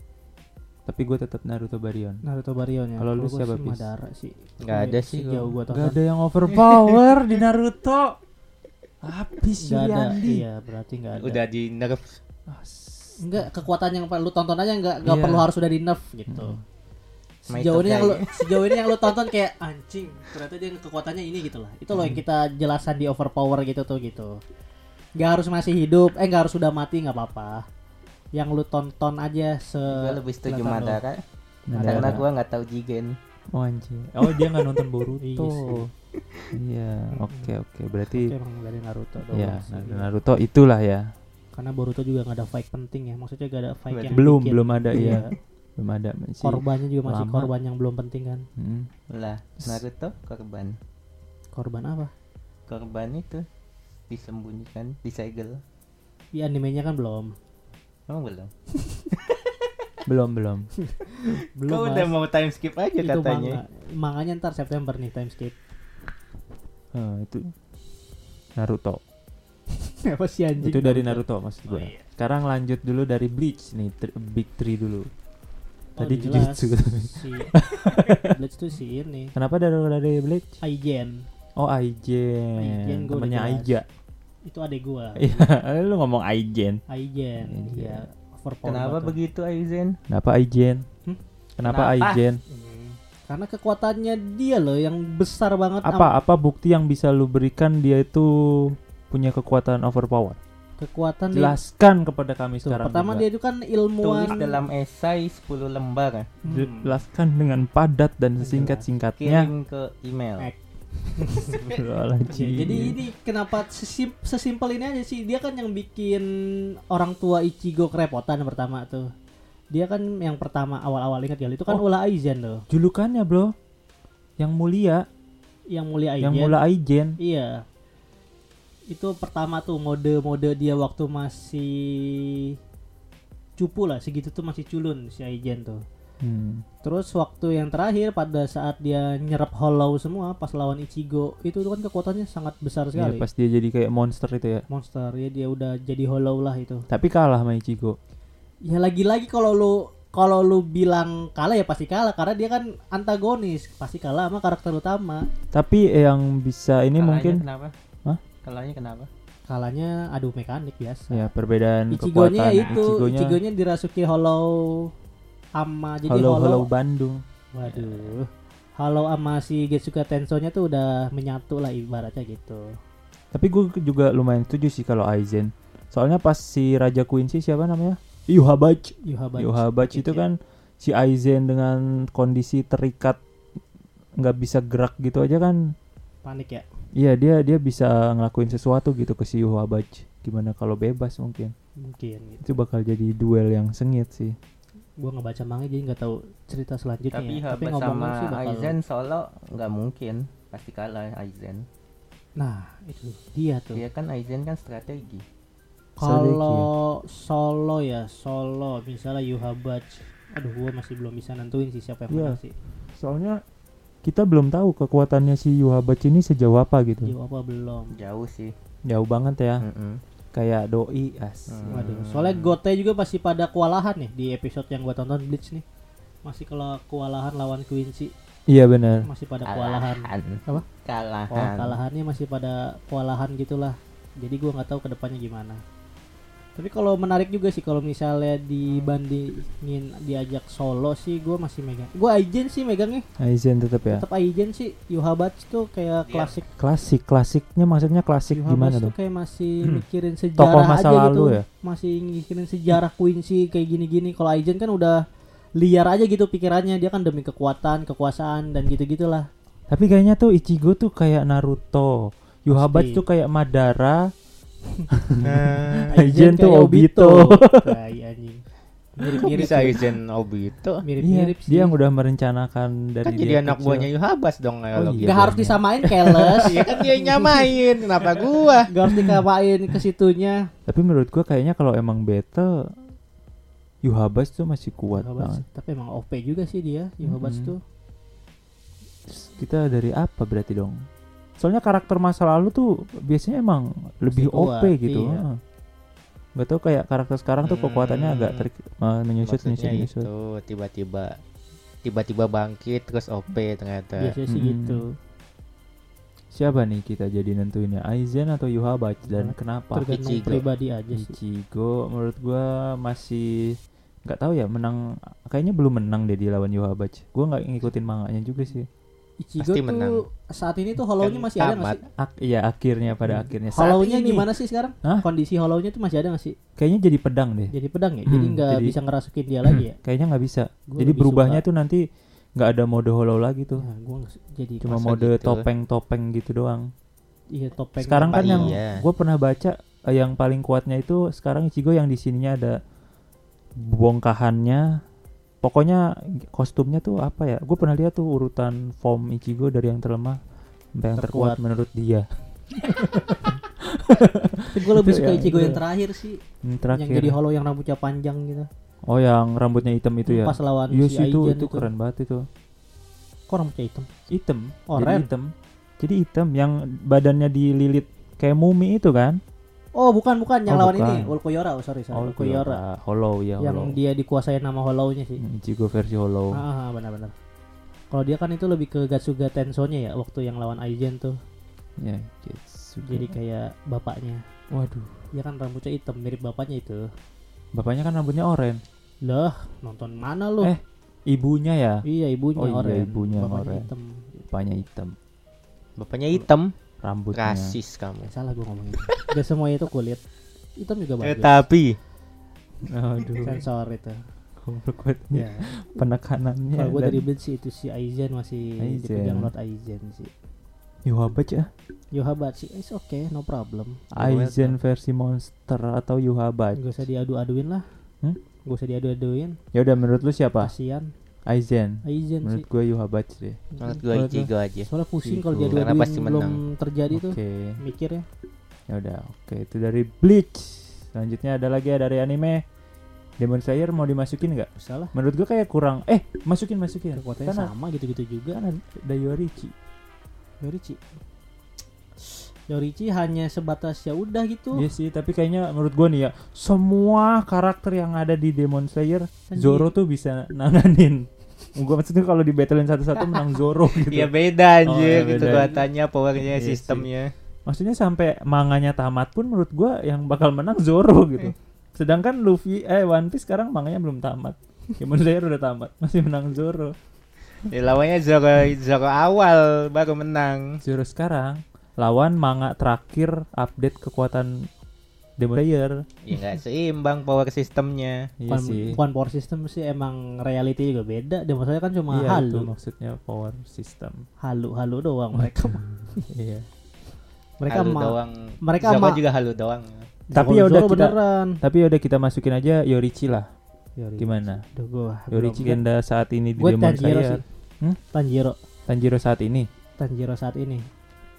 Tapi gue tetap Naruto Baryon. Naruto Baryon ya. Kalau lu siapa, sih? Madara sih. Nggak ada sih gua Gak ada yang overpower di Naruto. Habis. Suryandi. Iya, berarti nggak ada. Udah di nerf. Enggak, kekuatan yang lu tonton aja enggak enggak Iya. perlu harus udah di nerf gitu. Sejauh ini yang lu sejauh ini yang lu tonton kayak anjing, ternyata dia kekuatannya ini gitu lah. Itu loh yang kita jelasan di overpower gitu tuh gitu. Gak harus masih hidup, eh gak harus sudah mati nggak apa-apa. yang lu tonton aja se Gue lebih setuju. Madara Madara. karena gue nggak tahu Jigen. Oh anjir. Oh dia nggak nonton Boruto. Iya sih. Iya, oke oke. Berarti Oke, emang dari Naruto doang ya sih. Naruto itulah ya. karena Boruto juga nggak ada fight penting ya maksudnya gak ada fight Berarti yang Belum bikin- belum ada Iya. ya. Belum ada masih. korbannya juga masih lama. korban yang belum penting kan Hmm. Lah, Naruto korban. korban apa Korban itu disembunyikan, disegel. di animenya kan belum Oh belum. Belum belum. belum Kau Mas. udah mau time skip aja itu katanya. manga manganya ntar September nih time skip Ah, itu Naruto. apa sih anjing Itu dari Naruto maksud gue. Oh, iya. Sekarang lanjut dulu dari Bleach nih, tr- Big Three dulu. Oh, Tadi jelas. Jujutsu. si Bleach tuh si ini Kenapa dari dari Bleach? Aigen Oh Aijen, Aijen temennya jelas. Aija. itu adek gua Iya, lu ngomong Aijen. Aigen Iya. Kenapa begitu Aizen? Kenapa Aijen? Hmm? Kenapa Kenapa? Aijen? Hmm. Karena kekuatannya dia loh yang besar banget Apa apa bukti yang bisa lu berikan dia itu punya kekuatan overpower? kekuatan dia Jelaskan kepada kami Tuh, sekarang. pertama juga. dia itu kan ilmuwan Tulis dalam esai 10 lembar. Hmm. jelaskan dengan padat dan sesingkat-singkatnya. Kirim ke email. Jadi ini kenapa sesim- sesimpel ini aja sih dia kan yang bikin orang tua Ichigo kerepotan pertama tuh dia kan yang pertama awal-awal ingat ya itu kan Oh. Ula Aizen tuh julukannya bro, yang mulia, yang mulia Aizen yang mulia Aijen. iya itu pertama tuh mode-mode dia waktu masih cupu lah segitu tuh masih culun si Aizen tuh Hmm. terus waktu yang terakhir pada saat dia nyerap hollow semua pas lawan Ichigo itu tuh kan kekuatannya sangat besar Iya, sekali pas dia jadi kayak monster itu ya. monster ya dia udah jadi hollow lah itu Tapi kalah sama Ichigo. Ya lagi-lagi kalau lu kalau lu bilang kalah ya pasti kalah karena dia kan antagonis pasti kalah sama karakter utama Tapi yang bisa ini Kalahnya mungkin kenapa? Hah? Kalahnya kenapa? kalahnya adu mekanik biasa ya perbedaan Ichigonya kekuatan itu Ichigonya Ichigonya dirasuki hollow ama jadi Halo hollow, Halo Bandung. waduh hollow ama si Getsuga Tensonya tuh udah menyatu lah ibaratnya gitu Tapi gue juga lumayan setuju sih kalau Aizen. Soalnya pas si Raja Quincy siapa namanya? Yuhabach. Yuhabachi Yuhabach itu kan si Aizen dengan kondisi terikat nggak bisa gerak gitu aja kan. panik ya Iya dia dia bisa ngelakuin sesuatu gitu ke si Yuhabach. Gimana kalau bebas mungkin? mungkin gitu. Itu bakal jadi duel yang sengit sih. gua ngebaca manga jadi nggak tahu cerita selanjutnya Tapi ya. Habas ngomongnya sama sih bakal Aizen solo nggak mungkin. Pasti kalah Aizen. nah itu dia tuh Dia kan Aizen kan strategi. Kalau solo ya solo misalnya Yuhabach, aduh gua masih belum bisa nentuin sih siapa yang Iya. menang sih. Soalnya kita belum tahu kekuatannya si Yuhabach ini sejauh apa gitu. Jauh apa belum? Jauh sih. Jauh banget ya. Mm-mm. Kayak doi as. Hmm. Waduh, soalnya Gote juga masih pada kewalahan nih di episode yang gua tonton Bleach nih. Masih kalau kewalahan lawan Quincy Iya benar. masih pada kewalahan. Apa? Kalahan. Oh, kalahannya masih pada kewalahan gitulah. Jadi gua nggak tahu ke depannya gimana. Tapi kalau menarik juga sih kalau misalnya dibandingin diajak solo sih gua masih megang. Gua Aizen sih megangnya. Aizen tetap ya. tetap Aizen sih Yuhabach tuh kayak Dia- klasik Klasik, klasiknya maksudnya klasik Yuhabach gimana tuh kayak masih Hmm. mikirin sejarah Tokoh masa aja lalu gitu ya? masih mikirin sejarah Quincy kayak gini-gini kalau Aizen kan udah liar aja gitu pikirannya dia kan demi kekuatan kekuasaan dan gitu gitulah Tapi kayaknya tuh Ichigo tuh kayak Naruto. Yuhabach Pasti. tuh kayak Madara. Nah, Aizen tuh kayak Obito. Tai, anjing mirip Kok mirip bisa Aizen Obito? mirip Iya, mirip sih dia yang udah merencanakan dari Kan jadi dia anak buahnya Yuhabas dong kalau iya. gitu. Gak harus disamain keles Iya kan dia nyamain, kenapa gua? Gak harus dikapain ke situnya Tapi menurut gua kayaknya kalau emang battle Yuhabach tuh masih kuat Yuhabach, banget. tapi emang OP juga sih dia Yuhabach Mhm. tuh Kita dari apa berarti dong? Soalnya karakter masa lalu tuh biasanya emang lebih kuat, OP gitu. iya. Gak tau kayak karakter sekarang tuh kekuatannya Hmm. agak ter eh, menyusut menyusut menyusut. itu tiba-tiba tiba-tiba bangkit terus OP ternyata. biasanya sih Mhm. gitu Siapa nih kita jadi nentuinnya Aizen atau Yuhabach dan Hmm, kenapa? tergantung Ichigo. pribadi aja sih Ichigo menurut gua masih nggak tahu ya menang kayaknya belum menang deh di lawan Yuhabach. Gua nggak ngikutin manganya juga sih. Ichigo Pasti tuh menang. saat ini tuh hollow-nya Kan masih ada nggak sih? Ak- iya akhirnya pada akhirnya Saat Hollow-nya gimana sih sekarang? Hah? Kondisi hollow-nya tuh masih ada nggak sih? Kayaknya jadi pedang deh. Jadi pedang ya? Jadi Hmm, nggak jadi- bisa ngerasukin dia lagi ya? Kayaknya nggak bisa. Gua jadi berubahnya suka- tuh nanti nggak ada mode hollow lagi tuh. Nah, gua nggak- jadi Cuma mode gitu? topeng-topeng gitu doang. iya topeng. sekarang kan Apa yang iya? gue pernah baca eh, yang paling kuatnya itu sekarang Ichigo yang di sininya ada bongkahannya. Pokoknya kostumnya tuh apa ya? Gue pernah lihat tuh urutan form Ichigo dari yang terlemah sampai yang terkuat, Terkuat. menurut dia. Tapi gue lebih Itu suka ya, Ichigo itu. yang terakhir sih. Yang terakhir. Yang jadi hollow yang rambutnya panjang gitu. oh, yang rambutnya hitam itu ya. Pas lawan Iya si itu Aizen itu keren banget itu. Kok rambutnya hitam? Hitam. Oh, jadi red. hitam. Jadi hitam yang badannya dililit kayak mumi itu kan? Oh bukan bukan yang Oh, lawan bukan. ini Ulkoyora oh sorry sorry Ulkoyora Hollow ya yang Hollow. dia dikuasai nama Hollow-nya sih. Hmm, Ichigo versi Hollow. Ah, ah, benar-benar. Kalau dia kan itu lebih ke Gatsuga Tenso-nya ya waktu yang lawan Aizen tuh. Ya, Jetsuga. Jadi kayak bapaknya. waduh. Dia kan rambutnya hitam mirip bapaknya itu. Bapaknya kan rambutnya oranye. Lah, nonton mana lu? Eh, Ibunya ya, Iya, ibunya Oh iya, oranye. ibunya bapaknya oranye. hitam. bapaknya hitam. Bapaknya hitam, Rambutnya. rasis kamu. Salah gua ngomongin. Gak semuanya itu kulit. Hitam juga Eh, bagus. tapi Aduh. Sensor itu. Ya. penekanannya. Kalau gue dari Bleach sih itu si Aizen masih Aizen. dipegang Lord Aizen sih. Yohabat ya. Yohabat sih, it's okay, no problem. Aizen versi monster atau Yohabat. Gak usah diadu-aduin lah. Hmm? Gak usah diadu-aduin. Ya udah menurut lu siapa? Kasian Aizen. Aizen Menurut gue Yohabat sih. menurut gue? Ichigo aja. Soalnya pusing kalau diadu-aduin pasti belum menang. terjadi tuh Oke. mikirnya. Ya udah, oke itu dari Bleach. Selanjutnya ada lagi ada dari anime Demon Slayer mau dimasukin nggak? Salah. Menurut gue kayak kurang. Eh, masukin masukin. Kekuatannya sama gitu-gitu juga. Kan ada Yorichi. Yorichi. Yorichi hanya sebatas ya udah gitu. Iya sih, tapi kayaknya menurut gua nih ya, semua karakter yang ada di Demon Slayer, Kan Zoro tuh bisa nanganin. Gua maksudnya kalau di battlein satu-satu menang Zoro gitu. Iya beda Oh, anjir iya, gitu beda. kekuatannya, powernya, Iya sih. sistemnya. Maksudnya sampai manganya tamat pun menurut gua yang bakal menang Zoro gitu. Sedangkan Luffy eh One Piece sekarang manganya belum tamat. Demon Slayer udah tamat, masih menang Zoro. Ya, lawannya Zoro Zoro awal baru menang. Zoro sekarang lawan manga terakhir update kekuatan Demon Slayer. Ya nggak seimbang power sistemnya. Iya bukan, sih. bukan power system sih emang reality juga beda. Dia maksudnya kan cuma Iya, itu halu, maksudnya power system. halu, halu doang mereka. iya. mereka halu doang. mereka Zoro mah- juga halu doang. Tapi ya udah kita- beneran. Tapi udah kita masukin aja Yorichi lah. Yorichi. Gimana? Duh, gua Yorichi Genda saat ini di Demon Tanjiro Slayer. sih. Hmm? Tanjiro, Tanjiro saat ini. Tanjiro saat ini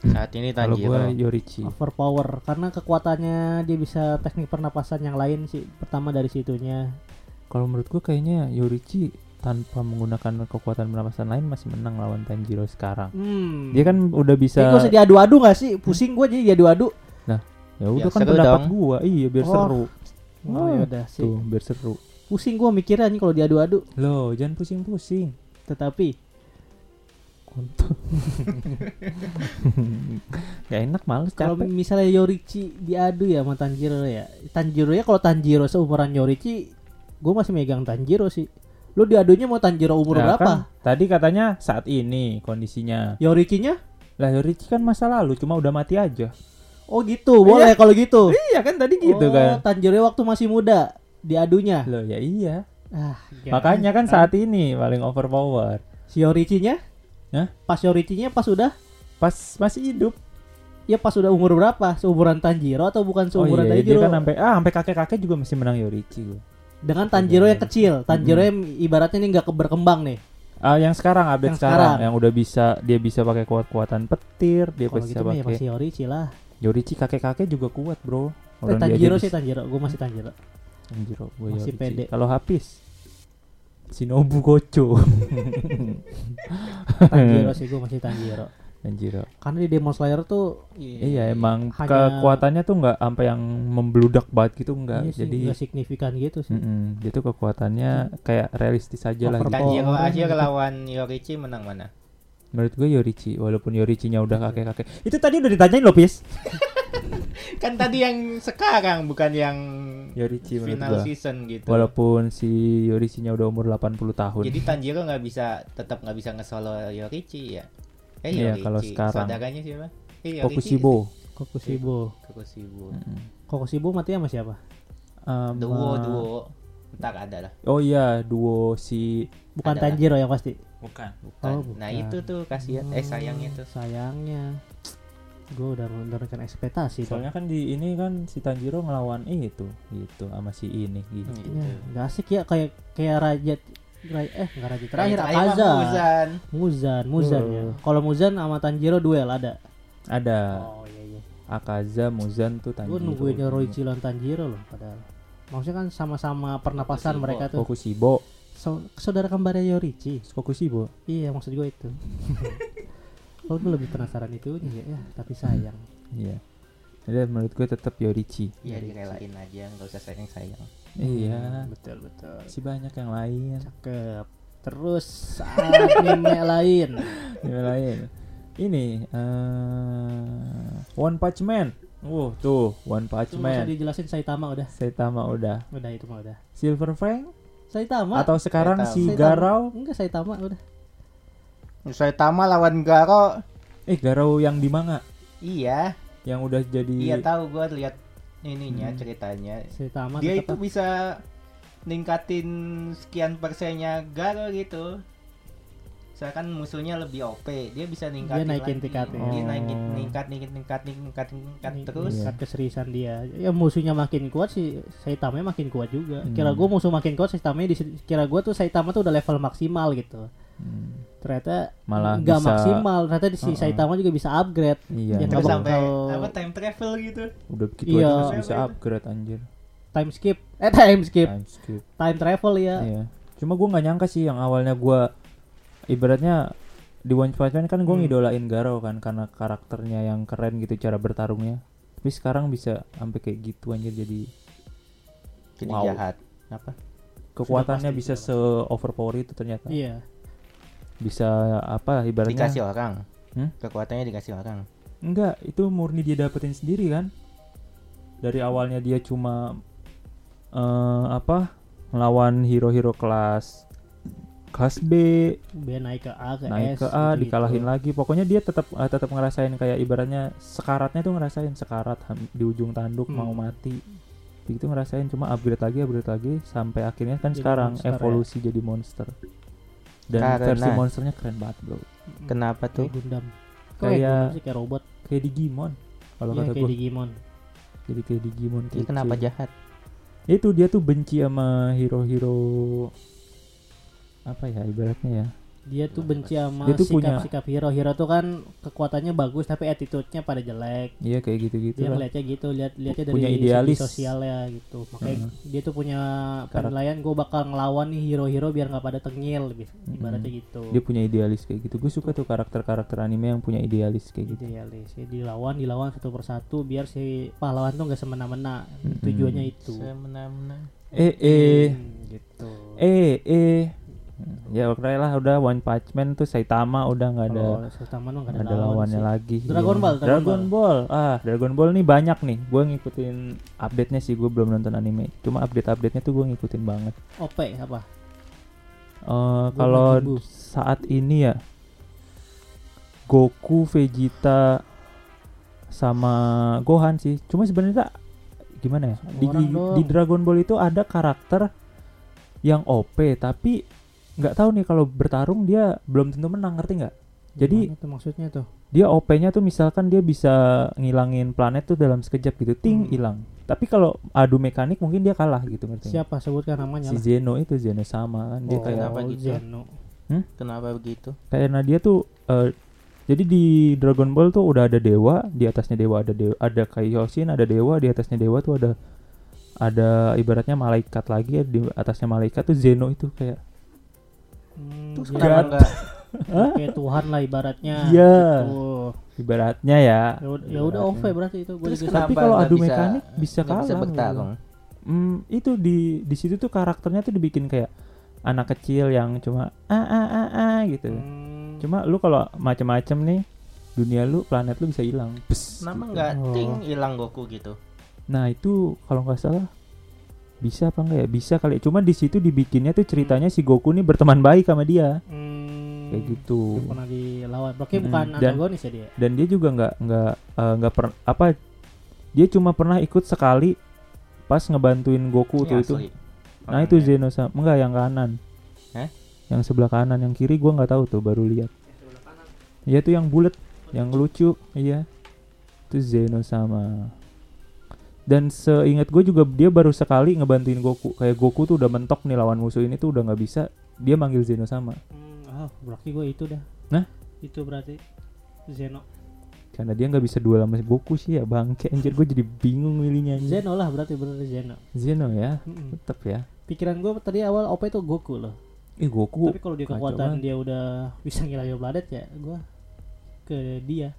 Saat ini Kalau Tanjiro. gua Yorichi. overpower karena kekuatannya dia bisa teknik pernapasan yang lain sih. Pertama dari situnya. Kalau menurut gua kayaknya Yorichi tanpa menggunakan kekuatan pernapasan lain masih menang lawan Tanjiro sekarang. Hmm. Dia kan udah bisa Ini gue usah diadu-adu gak sih? Pusing gue jadi diadu-adu. ya udah Ya, kan pendapat dong. gua. Iya biar Oh. seru. Oh, ya udah sih. Tuh, biar seru. Pusing gue mikirnya nih kalau diadu-adu. Loh, jangan pusing-pusing. Tetapi Kontol. Gak enak males kalau misalnya Yorichi diadu ya sama Tanjiro ya. Tanjiro ya kalau Tanjiro seumuran Yorichi, gue masih megang Tanjiro sih. Lu diadunya mau Tanjiro umur Nah, berapa? kan tadi katanya saat ini kondisinya. Yorichinya? Lah Yorichi kan masa lalu cuma udah mati aja. Oh gitu, boleh kalau gitu. Iya kan tadi gitu oh, kan. Tanjiro waktu masih muda diadunya. Loh ya iya. Ah, Makanya kan saat ini paling overpower. si Yorichinya? Hah? Pas Yorichinya pas udah Pas masih hidup. ya pas udah umur berapa? Seumuran Tanjiro atau bukan Oh seumuran iya, dia Tanjiro? kan sampai ah sampai kakek-kakek juga masih menang Yorichi gua. Dengan Tanjiro yang kecil, Tanjiro yang ibaratnya ini nggak berkembang nih. Ah yang sekarang update Yang sekarang. sekarang. yang udah bisa dia bisa pakai kuat-kuatan petir, dia Kalau bisa gitu ya pakai masih Yorichi lah. Yorichi kakek-kakek juga kuat, Bro. Eh, dia Tanjiro sih Tanjiro, gue masih Tanjiro. Tanjiro, gua Masih Yorichi. pede. Kalau Hafiz Shinobu Gocho. Tanjiro sih gue masih Tanjiro. Tanjiro. Karena di Demon Slayer tuh Iya, emang Hanya- kekuatannya tuh nggak sampai yang membludak banget gitu enggak. iya sih, Jadi nggak signifikan gitu sih. Mm-mm, dia tuh kekuatannya kayak realistis aja lah. Over- Gitu. Tanjiro Oh, aja gitu. lawan Yorichi menang mana? Menurut gue Yorichi, walaupun Yorichinya udah kakek-kakek. Itu tadi udah ditanyain loh, Pis. Kan tadi yang sekarang bukan yang Yorichi menurut final gua. season gitu. Walaupun si Yorichinya udah umur 80 tahun. Jadi Tanjiro nggak bisa tetap nggak bisa nge-solo Yorichi ya. Eh, Iya, kalau sekarang. Saudaranya siapa? Eh, Yorichi. Kokushibo. Kokushibo. Kokushibo. Mm-mm. Kokushibo mati sama siapa? Sama- Duo, duo. Ntar ada lah. Oh iya, duo si Bukan Ada. Tanjiro yang pasti. Bukan. Bukan. Oh, Nah bukan. itu tuh kasihan. Eh Hmm, sayangnya tuh. Sayangnya. Gue udah menurunkan ekspektasi. tuh. Soalnya kan di ini kan si Tanjiro ngelawan itu gitu sama si ini gitu. Gitu. Ya, nggak asik ya kayak kayak raja Ra- eh nggak raja terakhir Akaza Muzan. Muzan Muzan ya Oh. kalau Muzan sama Tanjiro duel ada Ada oh iya iya Akaza, Muzan tuh gue Tanjiro. nungguin Yoroichi lawan Tanjiro loh padahal maksudnya kan sama-sama pernapasan mereka tuh Kokushibo. So- saudara kembarnya Yorichi Kokushibo. iya maksud gue itu kalau gue lebih penasaran itu ya, ya tapi sayang Iya. Jadi menurut gue tetap Yorichi. Iya direlain aja, nggak usah sayang sayang. Iya. betul betul Masih banyak yang lain. cakep terus anime lain Yang lain. Ini eh One Punch Man. Uh, tuh One Punch usah Man. dijelasin Saitama udah Saitama udah. udah itu mah udah Silver Fang Saitama atau sekarang Saitama. si Saitama. Garou. enggak Saitama udah Saitama lawan Garo. Eh, Garou yang di manga Iya, yang udah jadi iya tahu gua lihat ininya Hmm. ceritanya. Saitama Dia tetap itu bisa ningkatin sekian persennya Garo gitu. Misalkan musuhnya lebih OP, dia bisa ningkatin naikin lagi. tingkatnya. Dia Oh. naikin ningkat, tingkat, tingkat, tingkat Nih, terus. Tingkat keseriusan dia. Ya musuhnya makin kuat sih Saitama makin kuat juga. Hmm. Kira gua musuh makin kuat Saitama di kira gua tuh Saitama tuh udah level maksimal gitu. Hmm, Ternyata Malah nggak bisa- maksimal. Ternyata di si Uh-uh. Saitama juga bisa upgrade. Iya. Yang Terus nggak sampai bakal- apa time travel gitu. Udah begitu Iya. aja masih bisa upgrade anjir. Time skip. Eh time skip. Time skip. Time travel ya. Iya. Cuma gua nggak nyangka sih yang awalnya gua ibaratnya di One Punch Man kan gua Hmm. ngidolain Garou kan karena karakternya yang keren gitu cara bertarungnya. Tapi sekarang bisa sampai kayak gitu anjir jadi Jadi Wow. jahat. Apa? kekuatannya bisa se overpower itu ternyata. Iya. Bisa apa ibaratnya Dikasih orang. Hmm? Kekuatannya dikasih orang. Enggak, itu murni dia dapetin sendiri kan. Dari awalnya dia cuma eh apa? melawan hero-hero kelas kelas B, Biar naik ke A ke naik S. ke A, gitu-gitu. dikalahin lagi. Pokoknya dia tetap eh, tetap ngerasain kayak ibaratnya sekaratnya tuh ngerasain sekarat di ujung tanduk Hmm. mau mati. Begitu ngerasain cuma upgrade lagi, upgrade lagi sampai akhirnya kan Jadi sekarang monster ya. evolusi jadi monster. Dan Karena- versi monsternya keren banget, Bro. Kenapa tuh? Kayak Gundam. Kayak- kayak Gundam sih kayak robot. Kayak Digimon. Kalau Iya kata kayak gue, Digimon. jadi kayak Digimon kenapa jahat? itu dia tuh benci sama hero-hero apa ya ibaratnya ya Dia tuh benci sama Dia tuh punya- sikap-sikap hero. Hero tuh kan kekuatannya bagus tapi attitude-nya pada jelek. iya kayak gitu-gitu Dia lah ngeliatnya gitu, lihat lihatnya dari Punya idealis. sosialnya gitu. Makanya Heeh. dia tuh punya penilaian gue bakal ngelawan nih hero-hero biar nggak pada tengil gitu. Ibaratnya gitu. dia punya idealis kayak gitu gue suka tuh karakter-karakter anime yang punya idealis kayak gitu idealis ya, dilawan dilawan satu persatu biar si pahlawan tuh nggak semena-mena Mm-mm. tujuannya itu Semena-mena. eh eh Hmm, gitu eh eh ya oke lah udah One Punch Man tuh Saitama udah nggak ada kalau Saitama tuh nggak ada, ada lawan lawannya sih. lagi Dragon Iya. Ball, Dragon Dragon Ball ah Dragon Ball nih banyak nih gue ngikutin update nya sih gue belum nonton anime cuma update update nya tuh gue ngikutin banget OP apa Eh, kalau saat ini ya Goku, Vegeta sama Gohan sih. Cuma sebenarnya gimana ya? Di, di Dragon Ball itu ada karakter yang OP tapi nggak tahu nih kalau bertarung dia belum tentu menang ngerti nggak? Jadi Gimana tuh maksudnya tuh dia OP-nya tuh misalkan dia bisa ngilangin planet tuh dalam sekejap gitu, ting Hmm. hilang. Tapi kalau adu mekanik mungkin dia kalah gitu ngerti siapa sebutkan namanya Si. Zeno itu Zeno sama kan dia Oh, kayak kenapa gitu? Zeno. Kenapa begitu? karena dia tuh eh, jadi di Dragon Ball tuh udah ada dewa di atasnya dewa ada dewa ada Kaioshin ada dewa di atasnya dewa tuh ada ada ibaratnya malaikat lagi ya di atasnya malaikat tuh Zeno itu kayak Hmm, Terus kenapa enggak? kayak Tuhan lah ibaratnya Iya. Gitu. ibaratnya ya ya udah ya udah OP berarti itu gue Terus juga Tapi kalau nggak adu bisa- mekanik bisa nggak bisa kalah, bertarung. hmm, itu di di situ tuh karakternya tuh dibikin kayak anak kecil yang cuma ah ah ah ah gitu Hmm, cuma lu kalau macem-macem nih dunia lu planet lu bisa hilang Kenapa gitu. enggak Oh. ting hilang Goku gitu? Nah itu kalau nggak salah bisa apa enggak ya? Bisa kali. Cuma di situ dibikinnya tuh ceritanya si Goku nih berteman baik sama dia. hmm, kayak gitu pernah dilawan. Berarti Mm-mm. bukan Dan- antagonis ya dia. dan dia juga nggak nggak eh, nggak per apa dia cuma pernah ikut sekali pas ngebantuin Goku tuh Ini itu nah itu ya. Zeno sama enggak yang kanan Hah? yang sebelah kanan yang kiri gua nggak tahu tuh baru lihat Iya tuh yang bulat yang lucu iya itu Zeno sama dan seingat gue juga dia baru sekali ngebantuin Goku kayak Goku tuh udah mentok nih lawan musuh ini tuh udah nggak bisa dia manggil Zeno sama Hmm, oh, berarti gue itu dah. Nah? Itu berarti Zeno. karena dia nggak bisa duel sama Goku sih ya bangke anjir gue jadi bingung milihnya anjir. Zeno lah berarti bener Zeno. Zeno ya Mm-mm. tetep ya Pikiran gue tadi awal OP itu Goku loh. Ih Goku Tapi kalau dia kekuatan dia udah bisa ngilangin Bladet ya, gue ke dia.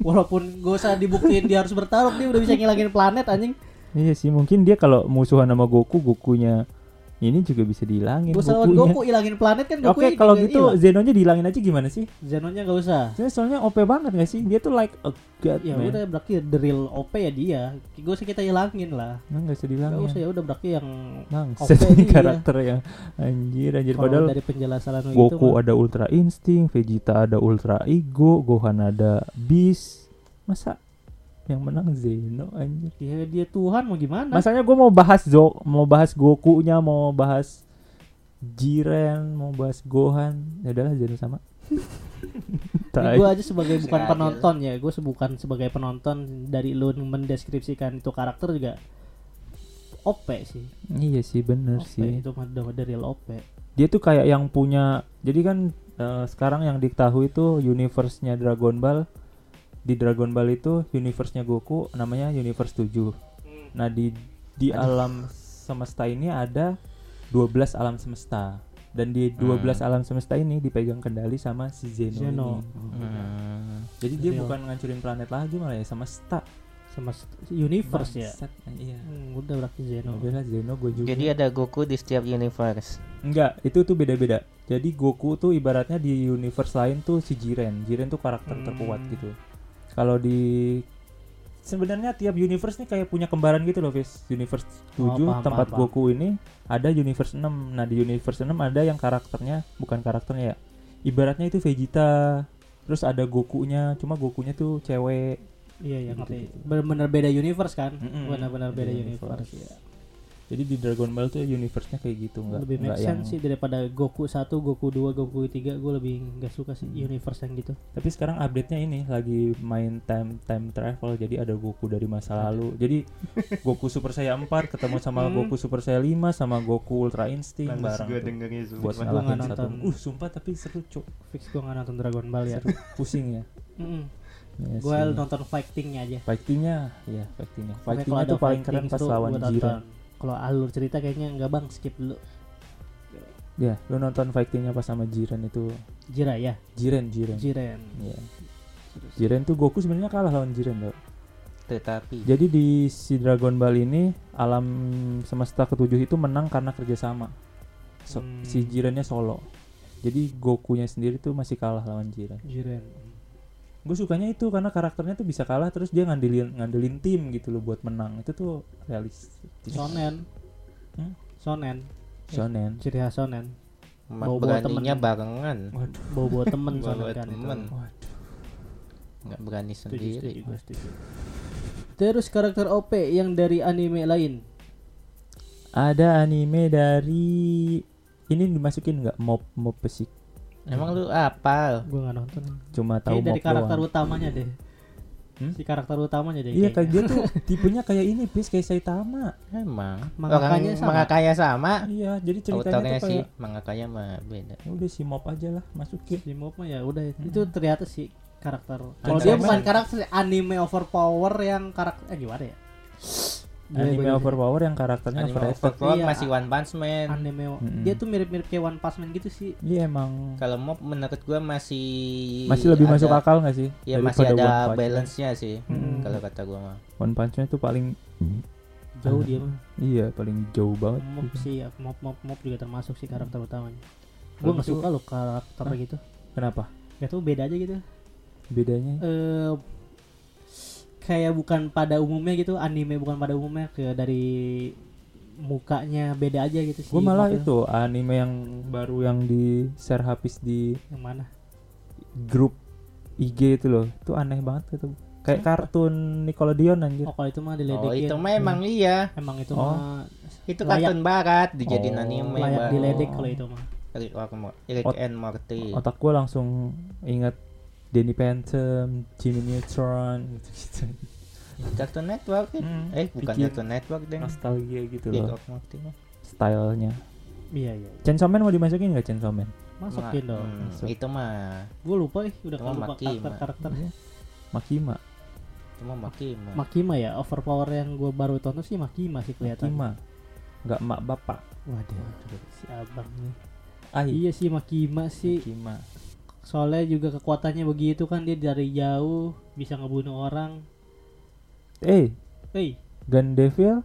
Walaupun gue usah dibuktiin dia harus bertarung, dia udah bisa ngilangin planet anjing. Iya sih mungkin dia kalau musuhan sama Goku Gokunya ini juga bisa dihilangin lawan Gokunya. Goku ilangin planet kan Goku Oke kalau gitu Zenonya dihilangin aja gimana sih? Zenonya gak usah. Soalnya, soalnya OP banget gak sih? Dia tuh like a god Ya man. udah berarti the real OP ya dia. Gue usah kita ilangin lah. Nah, gak usah Gak dihilangin. usah ya udah berarti yang Bangsat OP ini karakter yang anjir anjir kalau padahal dari penjelasan Goku itu ada Ultra Instinct, Vegeta ada Ultra Ego, Gohan ada Beast. Masa yang menang Zeno anjir. dia dia Tuhan mau gimana? Masanya gue mau bahas Zo, mau bahas Goku-nya, mau bahas Jiren, mau bahas Gohan. Ya udahlah Zeno sama. Gue aja sebagai bukan penonton ya, gue bukan sebagai penonton dari lu mendeskripsikan itu karakter juga OP sih. Iya sih bener OP sih. itu mah real OP. Dia tuh kayak yang punya. Jadi kan eh, sekarang yang diketahui itu universe-nya Dragon Ball. Di Dragon Ball itu universe-nya Goku namanya universe 7. Nah, di di alam semesta ini ada 12 alam semesta. Dan di 12 alam semesta ini dipegang kendali sama si Zeno, Zeno. ini. Hmm. Jadi dia Real. bukan ngancurin planet lagi malah ya semesta. sama st- universe ya. Bangsat, Iya. Hmm, udah berarti Zeno. Udahlah Zeno gue juga. Jadi ada Goku di setiap universe. Enggak, itu tuh beda-beda. Jadi Goku tuh ibaratnya di universe lain tuh si Jiren. Jiren tuh karakter Hmm. terkuat gitu. Kalau di sebenarnya tiap universe nih kayak punya kembaran gitu loh, Fis. Universe 7 Oh, paham, tempat paham, Goku ini ada universe 6. Nah, di universe 6 ada yang karakternya bukan karakternya ya. Ibaratnya itu Vegeta. Terus ada Gokunya, cuma Gokunya tuh cewek. Iya ya Gitu, ngerti. gitu. Benar-benar beda universe kan? Mm-mm. Benar-benar beda Beda universe. universe. ya. Jadi di Dragon Ball tuh universe-nya kayak gitu, enggak lebih make enggak yang sense sih daripada Goku 1, Goku 2, Goku 3 gue lebih nggak suka sih Hmm. universe yang gitu. Tapi sekarang update-nya ini lagi main time time travel jadi ada Goku dari masa lalu. Jadi Goku Super Saiyan 4 ketemu sama Hmm. Goku Super Saiyan 5 sama Goku Ultra Instinct bareng tuh. dengernya buat Gua ngalahin nggak satu. nonton. Uh, sumpah tapi seru, Cuk. Fix gue nggak nonton Dragon Ball ya. Seru. Pusing ya. Mm-mm. Ya gue nonton fightingnya aja. fightingnya, ya fightingnya. Fightingnya tuh paling keren pas lawan Jiren. Kalau alur cerita kayaknya enggak bang skip dulu. Ya, lu nonton fightingnya pas sama Jiren itu Jiraya, Jiren, Jiren. Jiren. Iya. Jiren tuh Goku sebenarnya kalah lawan Jiren loh. Tetapi Jadi di si Dragon Ball ini alam semesta ketujuh itu menang karena kerjasama. So- Hmm. Si Jirennya solo. Jadi Gokunya sendiri tuh masih kalah lawan Jiren. Jiren. Gue sukanya itu karena karakternya tuh bisa kalah terus dia ngandelin ngandelin tim gitu loh buat menang. Itu tuh realistis. Sonen. Hmm? Sonen. Shonen. Ciri khas Sonen. ma- Bawa-bawa beraninya temen. barengan. Waduh. Bawa-bawa temen Bawa Sonen kan temen. itu. Waduh. Nggak berani sendiri. setuju, gua setuju. Terus karakter OP yang dari anime lain. Ada anime dari ini dimasukin nggak mob mob pesik Emang lu apa? Gue nggak nonton. cuma tahu Kayak dari karakter doang. utamanya deh. Hmm? Si karakter utamanya deh. Iya kayak dia tuh tipenya kayak ini bis kayak Saitama. Emang. Mangakanya Orang sama? mangakanya sama. Iya, jadi ceritanya Autornya tuh sih kayak mangakanya mah beda. ya udah si mob aja lah masukin. Si Mob mah ya udah itu ternyata sih karakter. Kalau dia bukan karakter anime overpower yang karakter eh gimana ya? Anime gua- overpower yang karakternya Anime over effort. Overclock Iya. masih One Punch Man. Anime Mm-mm. dia tuh mirip-mirip kayak One Punch Man gitu sih. Iya emang Kalau mob menurut gua masih masih lebih ada- masuk akal nggak sih? Ya masih ada balance-nya sih. Hmm. Kalau kata gua mah. One Punch Man tuh paling Jauh dia mah. iya paling jauh banget. Mob sih, ya, Mob Mob Mob juga termasuk sih karakter utamanya. Gue nggak gitu- suka loh karakter Hah? gitu. Kenapa? Gak tuh beda aja gitu. Bedanya? eh kayak bukan pada umumnya gitu anime bukan pada umumnya ke dari mukanya beda aja gitu sih Gue malah Marvel. itu anime yang baru yang di share habis di yang mana grup IG itu loh. Itu aneh banget itu. Kayak kartun Nickelodeon anjir. oh kalau itu mah Oh diledekin itu mah emang iya. emang itu Oh. mah Itu Layak. kartun barat dijadiin Oh. anime layak baru. diledek kalau itu mah Rick, and Morty. Otak gue langsung ingat Danny Phantom, Jimmy Neutron gitu-gitu. Cartoon Network kan? Hmm, Eh bukan bikin Cartoon Network deh. Nostalgia gitu loh mah. stylenya. iya iya Chainsaw Man mau dimasukin nggak Chainsaw Man? masukin Ma- dong hmm, Masuk. Itu mah gue lupa ih udah mah lupa Makima. karakter karakternya Makima, itu mah Makima. Makima ya overpower yang gue baru tonton sih Makima sih kelihatan Makima. Nggak mak bapak. waduh si abang nih Ah, iya sih Makima sih Makima. Soalnya juga kekuatannya begitu kan dia dari jauh bisa ngebunuh orang Eh, Hei, Gun Devil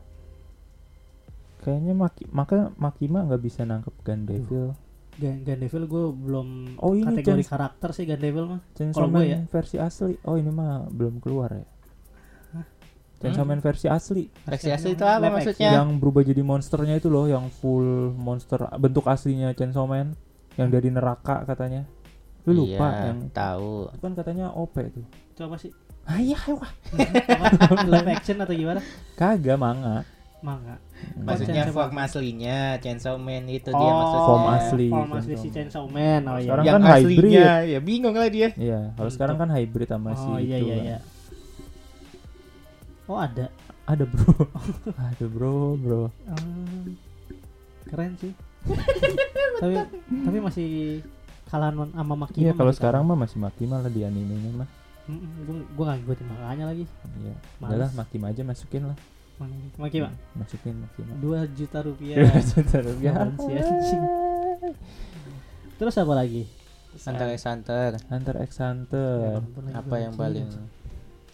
kayaknya Maki, maka Makima nggak bisa nangkep Gun Devil. Gun, Gun Devil gue belum Oh, ini kategori Chance- karakter sih Gun Devil mah Chainsaw Kalau Man gue ya. versi asli. Oh, ini mah belum keluar ya. Chainsaw Hmm? Man versi asli Versi asli itu apa maksudnya? yang berubah jadi monsternya itu loh, yang full monster bentuk aslinya Chainsaw Man yang dari neraka katanya. Lu lupa Iya, yang tahu. itu kan katanya OP tuh. itu apa sih Ah iya, wah. Apa? live action atau gimana Kagak manga. manga Maksudnya Chainsaw form aslinya Chainsaw Man itu oh dia maksudnya. Form asli form asli si Chainsaw Man oh iya Sekarang Yang kan aslinya hybrid. ya bingung lah dia. Iya, kalau Hmm, sekarang kan hybrid sama si oh iya itu iya kan. iya oh ada Ada bro, ada bro, bro. Hmm, keren sih tapi tapi masih kalahan sama Makima Iya kalau masih sekarang mah masih Makima lah di animenya mah. gua gua nggak ngikutin makanya lagi Iya, Males. udahlah Makima aja masukin lah. Makima Hmm, Masukin Makima. dua juta rupiah Dua juta rupiah. Anjing? terus apa lagi Hunter x Hunter. Hunter x Hunter. Apa yang paling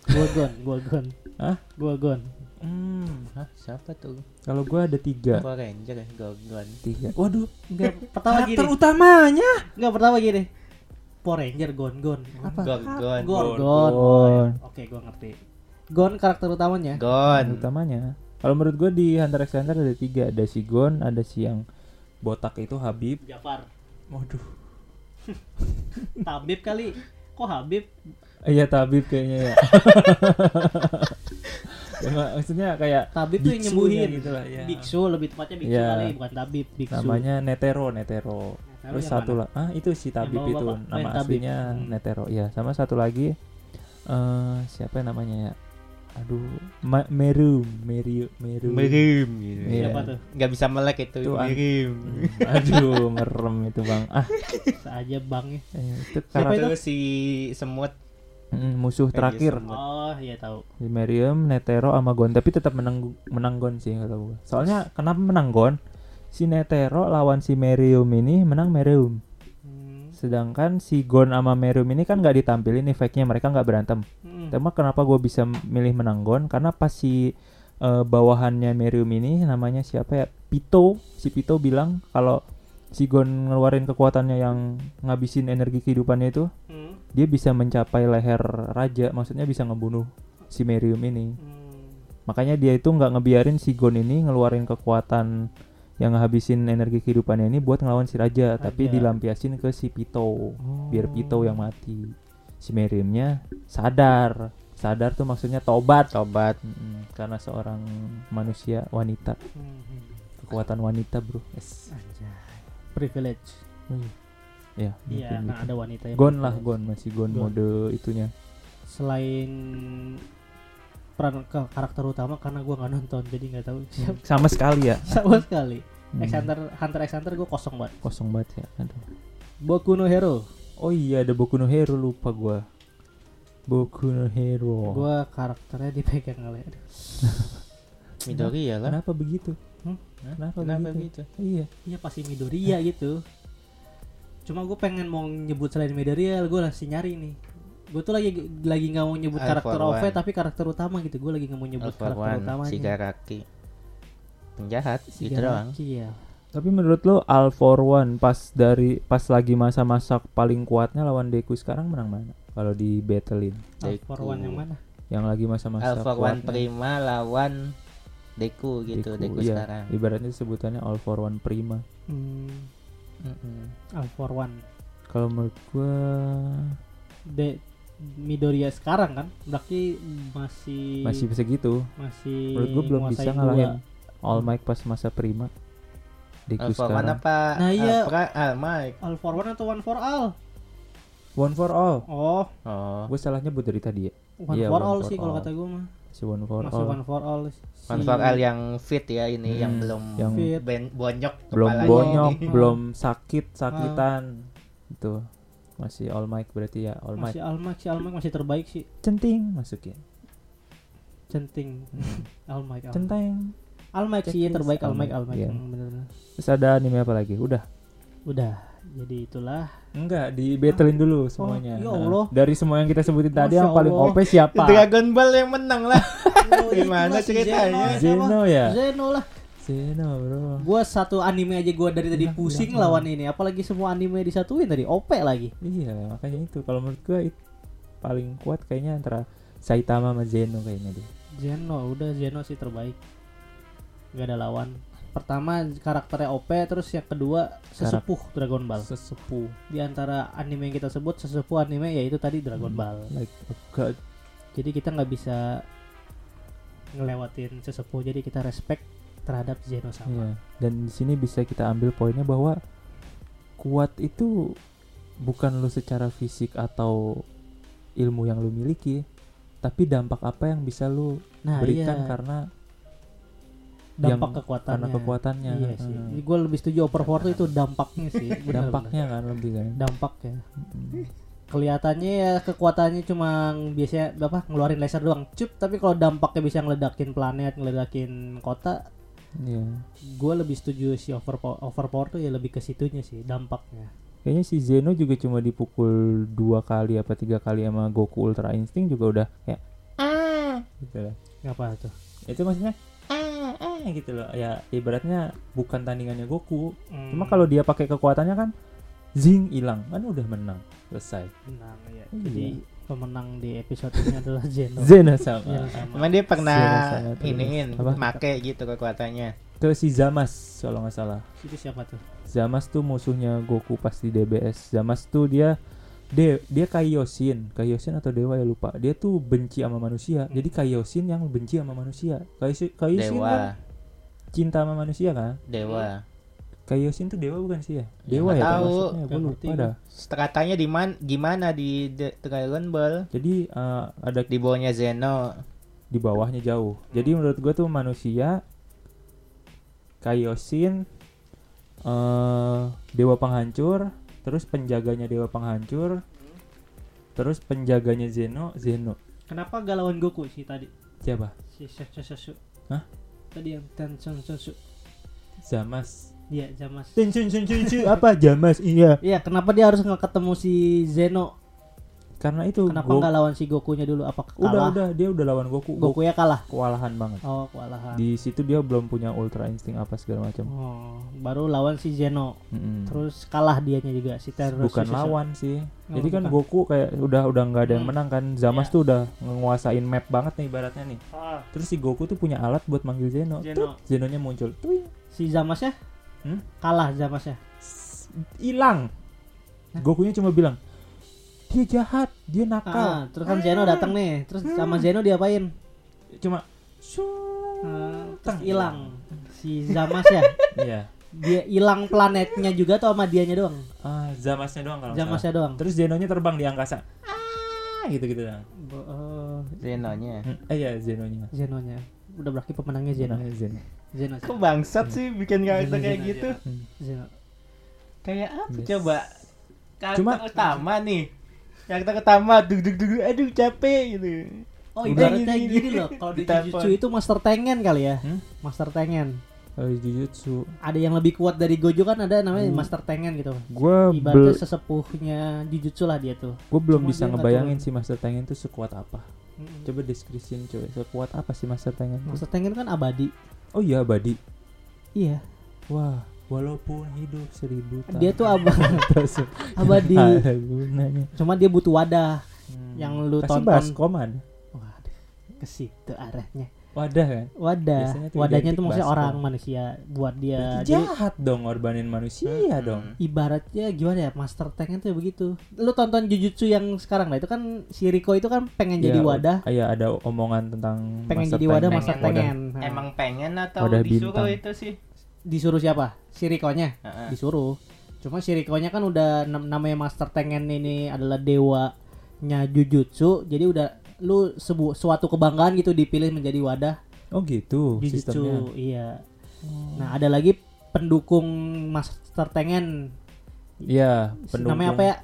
gua gon gua gon Hah? gua gon Hmm, Hah, siapa tuh? kalau gua ada tiga. Power Ranger ya, Gogon. Tiga. Waduh, enggak pertama gini utamanya. enggak pertama gini Power Ranger gon gon apa Gorgon. Gorgon. Gon. Oh, iya. Oke, gua ngerti. Gon karakter utamanya. Gon. utamanya. Kalau menurut gua di Hunter x Hunter ada tiga. Ada si Gon, ada si yang botak itu Habib. Jafar. Waduh. Tabib kali. Kok Habib? Iya Tabib kayaknya ya. ya mak- maksudnya kayak Tabib tuh yang nyembuhin. gitu lah, ya. Biksu lebih tepatnya biksu Iya. kali, bukan tabib, biksu. namanya Netero, Netero. Netero Terus satu lah. Ah, itu si Tabib itu. bapak. Nama Main Tabib. aslinya Hmm. Netero. Iya, sama satu lagi eh siapa ya namanya ya? Aduh, Ma Merum, Meriu, Meru. Mirim gitu. Iya. Siapa tuh? Nggak bisa melek itu. Itu. Hmm, Aduh, merem itu, Bang. Ah, Saja bangnya. eh, itu Siapa? Itu si semut. Mm, musuh terakhir. Oh, iya tahu. Di Merium, Netero sama Gon, tapi tetap menang menang Gon sih kalau gua. Soalnya kenapa menang Gon? Si Netero lawan si Merium ini menang Merium. Hmm. Sedangkan si Gon sama Merium ini kan nggak ditampilin efeknya mereka nggak berantem. Hmm. Tema kenapa gue bisa milih menang Gon? Karena pas si eh, bawahannya Merium ini namanya siapa ya? Pito. Si Pito bilang kalau si Gon ngeluarin kekuatannya yang ngabisin energi kehidupannya itu, Hmm. dia bisa mencapai leher raja. Maksudnya bisa ngebunuh si Merium ini. Hmm. Makanya dia itu nggak ngebiarin si Gon ini ngeluarin kekuatan yang ngabisin energi kehidupannya ini buat ngelawan si raja, tapi Raja. dilampiasin ke si Pito biar Pito yang mati. Si Meriumnya sadar. Sadar tuh maksudnya tobat. Tobat. Mm, karena seorang manusia wanita, Hmm. hmm. kekuatan wanita, Bro. Yes. Anjay. Privilege. Wih. Ya, Iya, mungkin nah gitu. ada wanita yang Gon lah. Gon masih Gon, Gon. mode itunya. Selain peran ke karakter utama karena gua nggak nonton jadi nggak tahu siapa Sama sekali ya. sama sekali. Hmm, X Hunter Hunter X Hunter gue kosong banget. Kosong banget ya. Aduh. Boku no Hero. Oh iya ada Boku no Hero lupa gua. Boku no Hero. Gua karakternya dipegang oleh. Midori ya lah. Kenapa begitu? Kenapa, Kenapa begitu? begitu? Iya. Iya pasti Midoriya gitu. Cuma gue pengen mau nyebut selain Midoriya, gue masih nyari nih. Gue tuh lagi lagi nggak mau nyebut karakter for OV one. tapi karakter utama gitu. Gue lagi nggak mau nyebut Alpha karakter One, utamanya. Shigaraki. Penjahat Si gitu doang. Garaki, ya. Tapi menurut lo All for One pas dari pas lagi masa-masa paling kuatnya lawan Deku sekarang menang mana? Kalau di battlein All for. One yang mana? yang lagi masa-masa Alpha One kuatnya. Prima lawan Deku gitu, Deku, iya. sekarang. Ibaratnya sebutannya all for one prima. Hmm, Mm-mm. All for One. Kalau menurut gua De Midoriya sekarang kan berarti masih masih bisa gitu. masih Menurut gua belum bisa ngalahin dua. All Might pas masa prima. Deku mana sekarang. Pak? Nah, iya. Alpha, ah, Mike. All for One atau One for All? One for all. Oh, Oh, Gue salah nyebut dari tadi ya. One Iya, for One All for sih kalau All. kata gue mah. Si one for Masih all. One for All. Si- One for All yang fit ya ini, yang Hmm, belum yang Fit. ben- bonyok belum bonyok, ini. belum sakit sakitan. Itu masih all mic berarti ya all mic. masih Almak si Almak masih terbaik sih. Centing masukin. Centing. Almak. Almak. Centeng. Almak sih Checklist terbaik All Almak. Might, iya. Hmm, bener-bener. Terus ada anime apa lagi? Udah. Udah. Jadi itulah. Enggak, di battlein dulu semuanya. ya Nah, Allah. Dari semua yang kita sebutin tadi Masya yang paling Allah. OP siapa? Dragon Ball yang menang lah. Oh, Gimana ceritanya? Zeno, Zeno ya? Zeno lah. Zeno, Bro. Gua satu anime aja gua dari tadi Bilang, pusing bilang, lawan ini, apalagi semua anime disatuin tadi OP lagi. Iya, makanya itu kalau menurut gua it- paling kuat kayaknya antara Saitama sama Zeno kayaknya deh. Zeno, udah Zeno sih terbaik. Gak ada lawan. Pertama karakternya OP, terus yang kedua sesepuh Dragon Ball. Sesepuh Di antara anime yang kita sebut sesepuh anime yaitu tadi Dragon Hmm. Ball. like a god. Jadi kita nggak bisa ngelewatin sesepuh, jadi kita respect terhadap Zeno sama. Iya. Dan di sini bisa kita ambil poinnya bahwa kuat itu bukan lu secara fisik atau ilmu yang lu miliki, tapi dampak apa yang bisa lu Nah, berikan iya. karena dampak yang- kekuatannya. karena kekuatannya. Iya sih. Hmm. Gue lebih setuju overpower tuh itu dampaknya sih. bener-bener. dampaknya kan lebih kan. Dampaknya. Mm. Kelihatannya ya kekuatannya cuma biasanya apa ngeluarin laser doang. Cup, tapi kalau dampaknya bisa ngeledakin planet, ngeledakin kota, Iya. gue lebih setuju si overpower, overpower tuh ya lebih ke situnya sih dampaknya. Kayaknya si Zeno juga cuma dipukul dua kali apa tiga kali sama Goku Ultra Instinct juga udah kayak ah gitu loh. Apa tuh? Itu maksudnya ah ah gitu loh. Ya ibaratnya bukan tandingannya Goku. Hmm. Cuma kalau dia pakai kekuatannya kan zing hilang kan udah menang selesai. Menang ya. Iya. Jadi pemenang di episode ini adalah Zeno. Zeno sama. Zeno sama. Emang dia pernah iniin, Apa? make gitu kekuatannya. Ke si Zamas kalau nggak salah. Itu siapa tuh? Zamas tuh musuhnya Goku pas di DBS. Zamas tuh dia dia dia Kaioshin, Kaioshin atau dewa ya lupa. Dia tuh benci sama manusia. Jadi Kaioshin yang benci sama manusia. Kaioshin kan Dewa, cinta sama manusia kan? dewa. Kaioshin tuh dewa bukan sih ya? Ya, Dewa nggak ya tahu. maksudnya. Gue lupa dah. Katanya di man, gimana di The Dragon Ball? Jadi eh, ada Di bawahnya Zeno. di bawahnya jauh. Jadi menurut gue tuh manusia Kaioshin eh dewa penghancur, terus penjaganya dewa penghancur, terus penjaganya Zeno, Zeno. Kenapa galauan Goku sih tadi? Siapa? Si Shoshu. Hah? Tadi yang Tension Shoshu. Zamas. Iya, Jamas. Tension tension apa Jamas? Iya. Iya, kenapa dia harus nggak ketemu si Zeno? Karena itu Kenapa nggak lawan si Gokunya dulu? Apa udah kalah? udah dia udah lawan Goku. Goku ya kalah. kewalahan banget. Oh, kewalahan. Di situ dia belum punya ultra insting apa segala macam. Oh, baru lawan si Zeno. Mm-mm. Terus kalah dianya juga si Terus bukan si lawan sih. Oh, Jadi kan bukan. Goku kayak udah udah nggak ada yang Hmm. menang kan. Zamas Iya. tuh udah nguasain map banget nih ibaratnya nih. Ah, Terus si Goku tuh punya alat buat manggil Zeno. Zeno. Tut, Zenonya muncul. Tuing. Si Zamasnya? Hmm? Kalah Zamasnya. S- Hilang. Gokunya cuma bilang, "Dia jahat, dia nakal." Ah, terus kan Zeno datang nih. Terus sama Zeno diapain? Cuma Ah, terus Tang. hilang. Si Zamas ya. Iya. Dia hilang planetnya juga atau sama dianya doang? Ah, Zamasnya doang kalau. Zamasnya doang. Terus Zenonya terbang di angkasa. Ah, gitu-gitu dah. Bo- oh, Zenonya. Hmm, Eh ya Zenonya. Zenonya. Udah berarti pemenangnya Zeno. Zeno. Zeno. Zeno. Kok bangsat sih bikin karakter Zeno, kayak Zeno, gitu? Hmm. Zeno. Kayak apa Yes. coba? Karakter Cuma- utama nih. Karakter utama dug dug dug aduh capek gitu. Oh, ibaratnya gini, gini gini. loh. Kalau di. Jujutsu itu Master Tengen kali ya. Hmm? Master Tengen. Kalau di Jujutsu, Ada yang lebih kuat dari Gojo kan ada namanya Hmm. Master Tengen gitu. gua Ibaratnya sesepuhnya Jujutsu lah dia tuh. gua belum Cuma bisa ngebayangin si Master Tengen tuh sekuat apa. Mm-mm. Coba deskripsiin coba sekuat apa sih Master Tengen? Master Tengen kan abadi. Oh iya abadi. Iya. Wah, walaupun hidup seribu tahun. Dia tuh abadi. ada gunanya. Cuma dia butuh wadah. Hmm. Yang lu Kasih tonton. baskom ada. Waduh, ke situ arahnya. wadah kan wadah tuh wadahnya tuh maksudnya orang manusia buat dia Berarti Jadi, jahat dong ngorbanin manusia Hmm. dong ibaratnya gimana ya master tank itu ya begitu lu tonton Jujutsu yang sekarang lah itu kan si Riko itu kan pengen jadi Ya, wadah Iya ada omongan tentang pengen Master jadi wadah Tank. master Nah, Emang pengen atau Wadah disuruh bintang. itu sih? Disuruh siapa? Si Rikonya Heeh. disuruh. Cuma si Rikonya kan udah nam- namanya master tangen ini adalah dewanya Jujutsu jadi udah lu sebu suatu kebanggaan gitu dipilih menjadi wadah oh gitu Jujutsu sistemnya. iya. Nah ada lagi pendukung master tangen iya pendukung namanya apa ya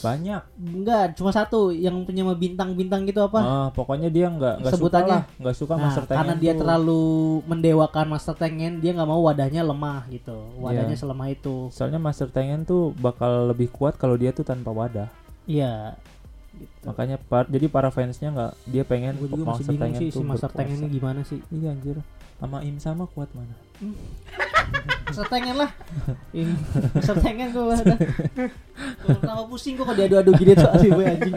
banyak enggak cuma satu yang punya bintang-bintang gitu apa Ah, pokoknya dia nggak nggak suka Sebutannya. lah nggak suka Nah, Master Tank karena dia terlalu mendewakan Master Tengen, dia nggak mau wadahnya lemah gitu. Wadahnya Iya. selemah itu. soalnya Master Tank tuh bakal lebih kuat kalau dia tuh tanpa wadah Iya. makanya par- jadi para fansnya nggak dia pengen Gue juga Master Tank sih si tuh Master Tengen gimana sih? iya anjir sama Im sama kuat mana Master Tengen lah. Ini Master Tengen gue ada. Gue tambah pusing gue kalau diadu-adu gini tuh asli gue anjing.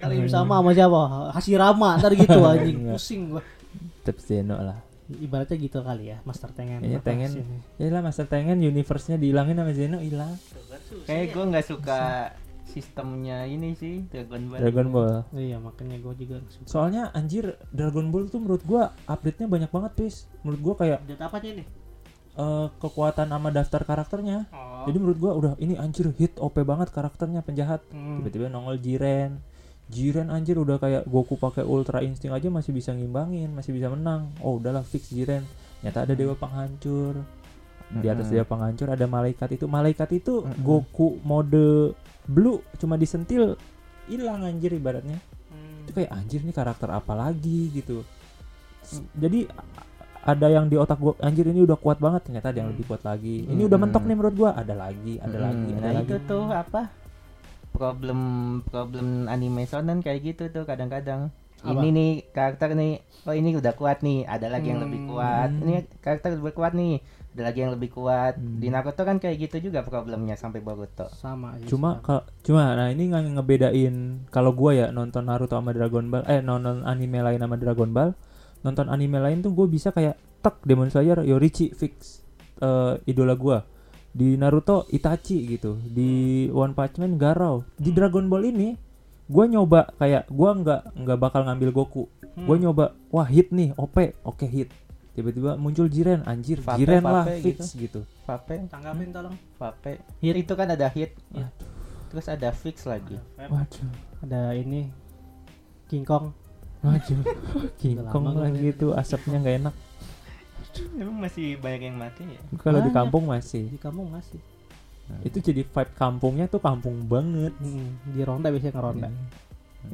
Ntar ini sama sama siapa? Hashirama ntar gitu anjing. Pusing gue. tetap Zeno lah Ibaratnya gitu kali ya Master Tengen. Iya, Tengen. sih ini? ya lah Master Tank universe-nya dihilangin sama Zeno hilang Kayak gue nggak suka sistemnya ini sih Dragon Ball. Dragon Ball Iya makanya gue juga suka. soalnya anjir Dragon Ball tuh menurut gua update-nya banyak banget pis menurut gua kayak Update apanya nih? eh, kekuatan sama daftar karakternya Oh. jadi menurut gua udah ini anjir hit OP banget karakternya penjahat Hmm. tiba-tiba nongol Jiren Jiren anjir udah kayak Goku pakai Ultra Instinct aja masih bisa ngimbangin masih bisa menang oh udahlah fix Jiren nyata ada dewa penghancur di atas Mm-mm. dewa penghancur ada malaikat itu malaikat itu Mm-mm. Goku mode blue cuma disentil hilang anjir ibaratnya Hmm. itu kayak anjir nih karakter apa lagi gitu S- jadi ada yang di otak gua anjir ini udah kuat banget ternyata ada yang lebih kuat lagi ini udah Hmm. mentok nih menurut gua ada lagi ada Mm, lagi ada nah lagi itu tuh apa? Problem problem anime shonen kayak gitu tuh kadang-kadang. Apa? Ini nih karakter nih, oh ini udah kuat nih, ada lagi yang lebih Hmm. kuat. Ini karakter lebih kuat nih, ada lagi yang lebih kuat. Hmm. Di Naruto kan kayak gitu juga problemnya sampai Boruto. sama aja cuma kalau cuma nah ini nggak ngebedain kalau gua ya nonton Naruto sama Dragon Ball eh nonton anime lain sama Dragon Ball nonton anime lain tuh gue bisa kayak tek Demon Slayer Yorichi fix eh, idola gua di Naruto Itachi gitu di One Punch Man Garou di Dragon Ball ini gua nyoba kayak gua nggak nggak bakal ngambil Goku Hmm. gue nyoba wah hit nih OP oke hit tiba-tiba muncul Jiren anjir Vape, Jiren lah vape fix gitu, Vape, tanggapin tolong. Vape. Hit. Itu kan ada hit. Ya. Terus ada fix lagi. waduh. Ada ini King Kong. Waduh. King Kong lagi itu asapnya nggak enak. Emang masih banyak yang mati ya? kalau di kampung masih. Di kamu ngasih itu jadi vibe kampungnya tuh kampung banget. Hmm, di ronda biasanya ngeronda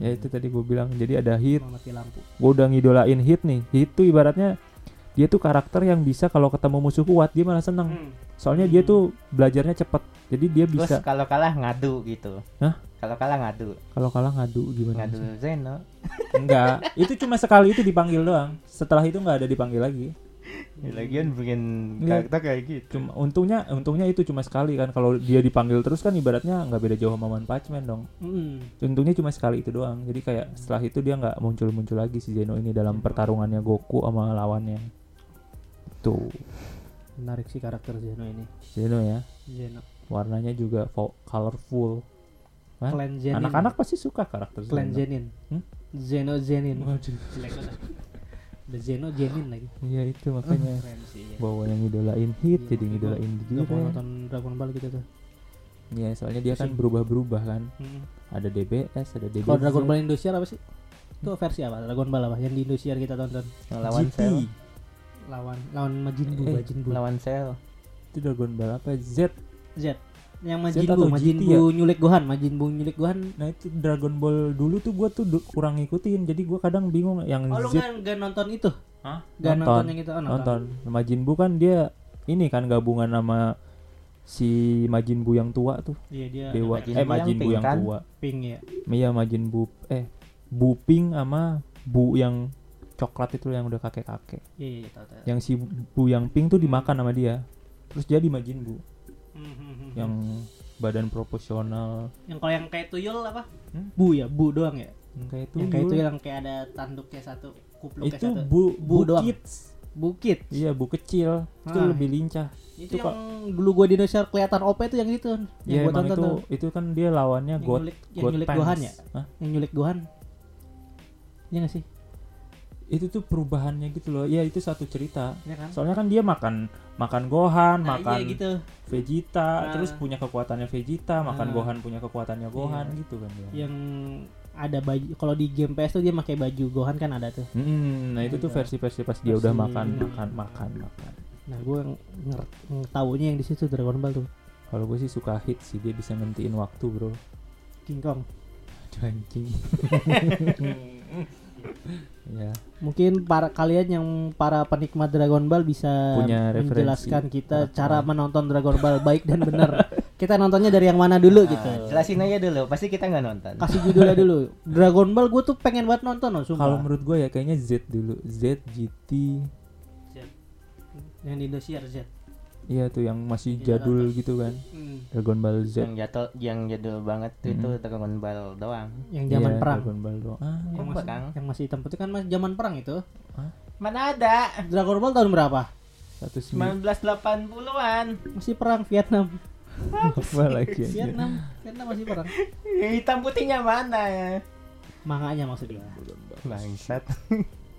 ya itu tadi gue bilang jadi ada hit. Cuma mati lampu. Gue udah ngidolain hit nih. Hit tuh ibaratnya dia tuh karakter yang bisa kalau ketemu musuh kuat dia malah seneng Hmm. soalnya dia tuh belajarnya cepet jadi dia Terus bisa kalau kalah ngadu gitu. Hah? Kalau kalah ngadu, kalau kalah ngadu gimana ngadu? Zeno. enggak itu cuma sekali itu dipanggil doang setelah itu nggak ada dipanggil lagi Ya, lagian bikin karakter kayak gitu. cuma untungnya untungnya itu cuma sekali kan kalau dia dipanggil terus kan ibaratnya nggak beda jauh sama One Punch Man dong Hmm. untungnya cuma sekali itu doang jadi kayak setelah itu dia nggak muncul muncul lagi si Zeno ini dalam pertarungannya Goku sama lawannya tuh menarik sih karakter Zeno ini. Zeno ya. Zeno. Warnanya juga fo- colorful. Hah? Clan Zenin anak-anak pasti suka karakter Clan Zeno. Zenin Hmm? Zeno Zenin. Waduh. Ada Zeno Zenin lagi. Iya itu makanya sih ya. bawa yang ngidolain hit Iya, jadi ngidolain Gak mau Jiren nonton Dragon Ball gitu tuh. Iya soalnya dia kan berubah-berubah kan. Hmm. ada DBS ada DBZ kalau Dragon Ball Indosiar apa sih? Itu versi apa? Dragon Ball apa? Yang di Indosiar kita tonton. Yang lawan GT Cell, lawan lawan Majin Buu Eh, Majin Buu. lawan Cell. itu Dragon Ball apa? Z. Z. Yang Majin Buu Majin GT Buu nyulik Gohan Majin Buu nyulik Gohan. Nah itu Dragon Ball dulu tuh gua tuh kurang ngikutin jadi gua kadang bingung yang oh lu Z. kan gak nonton itu? Hah? gak Nonton. nonton yang itu? Oh, nonton. Majin Buu kan dia ini kan gabungan sama si Majin Buu yang tua tuh. Iya dia dewa. Majin eh Buu yang Majin pink yang kan? tua. Pink ya iya Majin Buu eh Bu Ping sama Bu yang coklat itu yang udah kakek kakek iya iya tahu tahu. Yang si Bu yang pink tuh dimakan sama dia. Terus jadi Majin Buu Hmm, hmm, hmm. yang badan proporsional. Yang kalau yang kayak tuyul apa? Hmm? Bu ya Bu doang ya? Yang kayak itu yang kayak tuyul. yang kayak ada tanduknya satu kupluk itu bu, Bu doang. bukit? Bukit iya bu kecil. Itu Ah. lebih lincah. Itu, Itu yang dulu gua di Indonesia kelihatan OP itu yang itu yang Iya gua tonton itu tuh. itu kan dia lawannya yang God nyulik yang God nyulik Pants. Gohan ya? Hah? yang nyulik Gohan. Iya gak sih itu tuh perubahannya gitu loh. Ya itu satu cerita. Ya kan? Soalnya kan dia makan makan Gohan nah, makan iya gitu. Vegeta Nah. terus punya kekuatannya Vegeta makan Nah. Gohan punya kekuatannya Gohan Iya. gitu kan dia. Yang ada baju kalau di game PS tuh dia pakai baju Gohan kan ada tuh. Mm, nah itu tuh versi-versi pas dia udah makan makan makan makan. Nah gue nger tahunya yang di situ Dragon Ball tuh. Kalau gue sih suka hit sih dia bisa ngentiin waktu bro. King Kong. Aduh, anjing ya. Mungkin para kalian yang para penikmat Dragon Ball bisa Punya referensi. menjelaskan kita cara menonton Dragon Ball baik dan benar. Kita nontonnya dari yang mana dulu gitu. Ah, jelasin aja dulu, pasti kita nggak nonton. kasih judulnya dulu. Dragon Ball gue tuh pengen banget nonton loh sumpah. Kalau menurut gue ya kayaknya Z dulu. Z GT yang di Indosiar Z iya tuh yang masih Di jadul gitu kan Hmm. Dragon Ball Z Yang jatuh, yang jadul banget tuh itu. Dragon Ball doang. yang zaman Iya, perang Dragon Ball doang ah, yang Yang masih, perang. yang masih hitam putih kan masih zaman perang itu Mana ada? Dragon Ball tahun berapa satu sembilan 1980-an. masih perang Vietnam apa lagi. Vietnam Vietnam masih perang Hitam putihnya mana ya? manganya maksudnya Bangsat.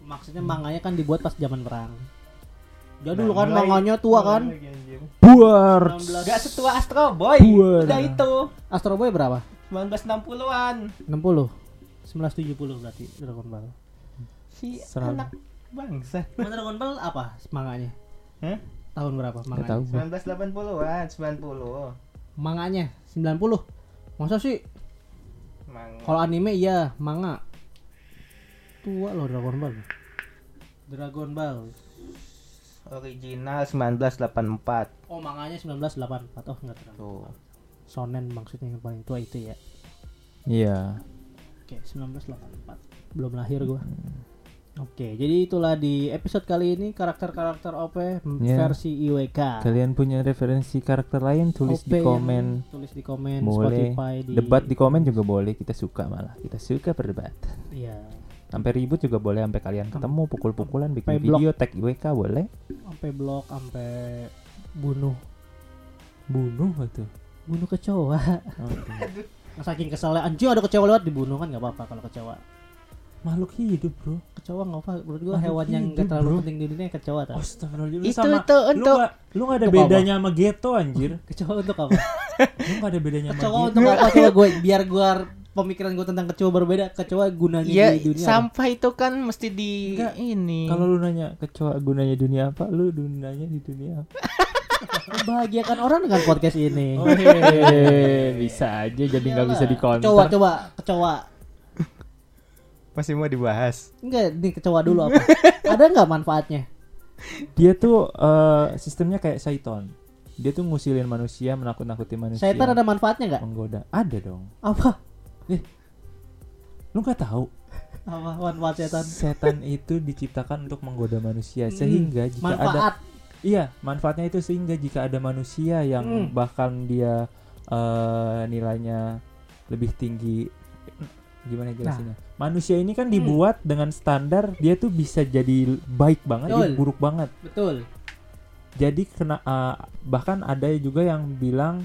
maksudnya manganya kan dibuat pas zaman perang jadul Nah, kan mulai- manganya tua kan mulai. Buar 19 Gak setua Astro Boy. Buar. Udah itu. Astro Boy berapa 1960-an. 60 1970 berarti Dragon Ball Si Seram. anak bangsat. Emang Dragon Ball apa manganya Hah? tahun berapa manganya tahu gua. 1980-an, 90. manganya 90 masa sih Mang. kalau anime iya manga tua loh Dragon Ball Dragon Ball Original 1984. oh manganya 1984 oh enggak terlalu Tuh. Sonen maksudnya yang paling tua itu ya iya Oke, 1984. Belum lahir gua. Oke, jadi itulah di episode kali ini karakter-karakter OP Ya. versi IWK. kalian punya referensi karakter lain tulis OP di komen tulis di komen boleh Spotify di debat di komen juga boleh kita suka malah kita suka berdebat Iya. Sampai ribut juga boleh sampai kalian ketemu pukul-pukulan bikin Sampai blok. video tag IWK boleh Sampai blok, sampai bunuh, bunuh itu bunuh kecoa. Oke. Nah, Saking keselnya anjing ada kecoa lewat dibunuh kan nggak apa-apa kalau kecoa. makhluk hidup bro Kecoa nggak apa, menurut gua Makhluk hewan yang nggak terlalu bro. penting di dunia kecoa tau. Astagfirullahaladzim lu Itu sama itu lu untuk gak, lu gak ada Untuk apa? bedanya sama Geto anjir Kecoa untuk apa? lu gak ada bedanya sama kecoa untuk apa? Coba gue biar gua pemikiran gue tentang kecoa berbeda. Kecoa gunanya Ya, di dunia. apa? sampah itu kan mesti di Enggak. ini. kalau lu nanya kecoa gunanya dunia apa lu gunanya di dunia apa membahagiakan orang dengan podcast ini. oh hehehe, bisa aja jadi nggak bisa dikonter Kecoa, coba, kecoa. masih mau dibahas. Enggak, nih kecoa dulu apa? Ada nggak manfaatnya? dia tuh eh, sistemnya kayak Saiton dia tuh ngusilin manusia menakut-nakuti manusia Setan ada manfaatnya nggak? menggoda ada dong Apa? Lu nggak tahu Apa manfaat setan? setan itu diciptakan untuk menggoda manusia Hmm, sehingga jika ada Manfaat. Iya, manfaatnya itu sehingga jika ada manusia yang Hmm. bahkan dia eh, nilainya lebih tinggi gimana Nah. jelasinnya? Manusia ini kan dibuat dengan standar dia tuh bisa jadi baik banget, Betul. buruk banget. Betul. Jadi kena eh, bahkan ada juga yang bilang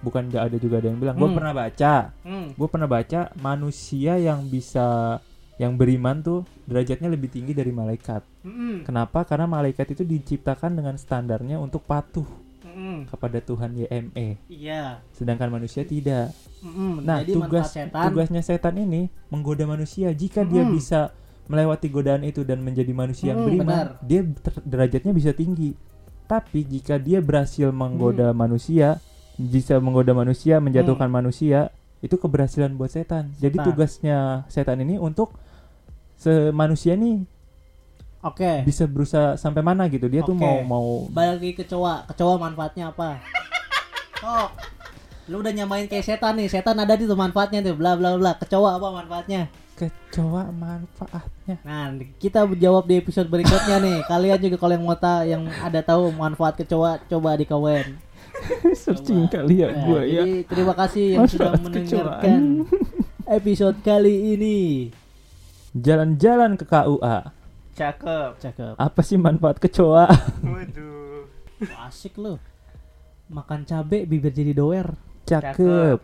bukan nggak ada juga ada yang bilang, gue Hmm. pernah baca, Hmm. gue pernah baca manusia yang bisa yang beriman tuh derajatnya lebih tinggi dari malaikat. Mm-mm. Kenapa? Karena malaikat itu diciptakan dengan standarnya untuk patuh Mm-mm. kepada Tuhan YME, Iya. sedangkan manusia tidak. Mm-mm. Nah, Jadi tugas setan. tugasnya setan ini menggoda manusia. Jika dia Mm-mm. bisa melewati godaan itu dan menjadi manusia yang Mm, beriman, benar. dia derajatnya bisa tinggi. Tapi jika dia berhasil menggoda manusia, bisa menggoda manusia, menjatuhkan manusia, itu keberhasilan buat setan. Jadi Setan. tugasnya setan ini untuk manusia nih Oke. bisa berusaha sampai mana gitu. Dia tuh Oke. mau mau Balik lagi ke kecoa. Kecoa manfaatnya apa? Oh. Lu udah nyamain kayak setan nih. Setan ada di tuh manfaatnya tuh. Bla bla bla. Kecoa apa manfaatnya? kecoa manfaatnya. Nah, kita jawab di episode berikutnya nih. Kalian juga kalau yang mau tahu yang ada tahu manfaat kecoa, coba di komen. Searching Coba. kali ya Nah, gua ya. Terima kasih yang sudah mendengarkan episode kali ini. Jalan-jalan ke KUA. Cakep. Cakep. Apa sih manfaat kecoa? Waduh. Asik lu. Makan cabe bibir jadi doer. Cakep.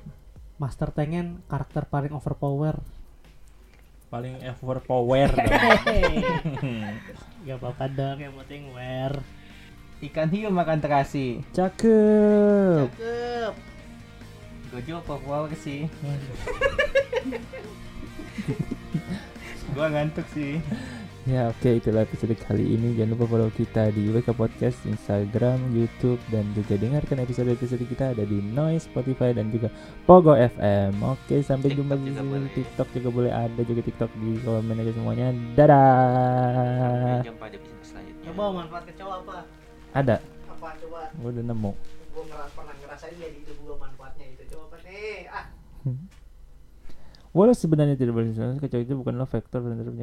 Master Tengen karakter paling overpower. Paling overpower. Gak apa-apa dong, yang penting wear. Ikan hiu makan terasi. Cakep. Cakep. Gojo populer sih. Gua ngantuk sih. Ya oke itulah episode kali ini Jangan lupa follow kita di WK Podcast Instagram, Youtube Dan juga dengarkan episode-episode kita ada di Noise, Spotify dan juga Pogo FM Oke sampai jumpa di juga boleh. TikTok juga boleh ada juga TikTok di komen aja semuanya Dadah jumpa di episode selanjutnya. Coba manfaat kecoa apa? Ada, Apa coba? gue udah nemu Gue ngeras pernah ngerasain ya di hidup gue manfaatnya itu. Coba nih? Ah. Walau sebenarnya tidak boleh kecoa itu bukanlah faktor penyakit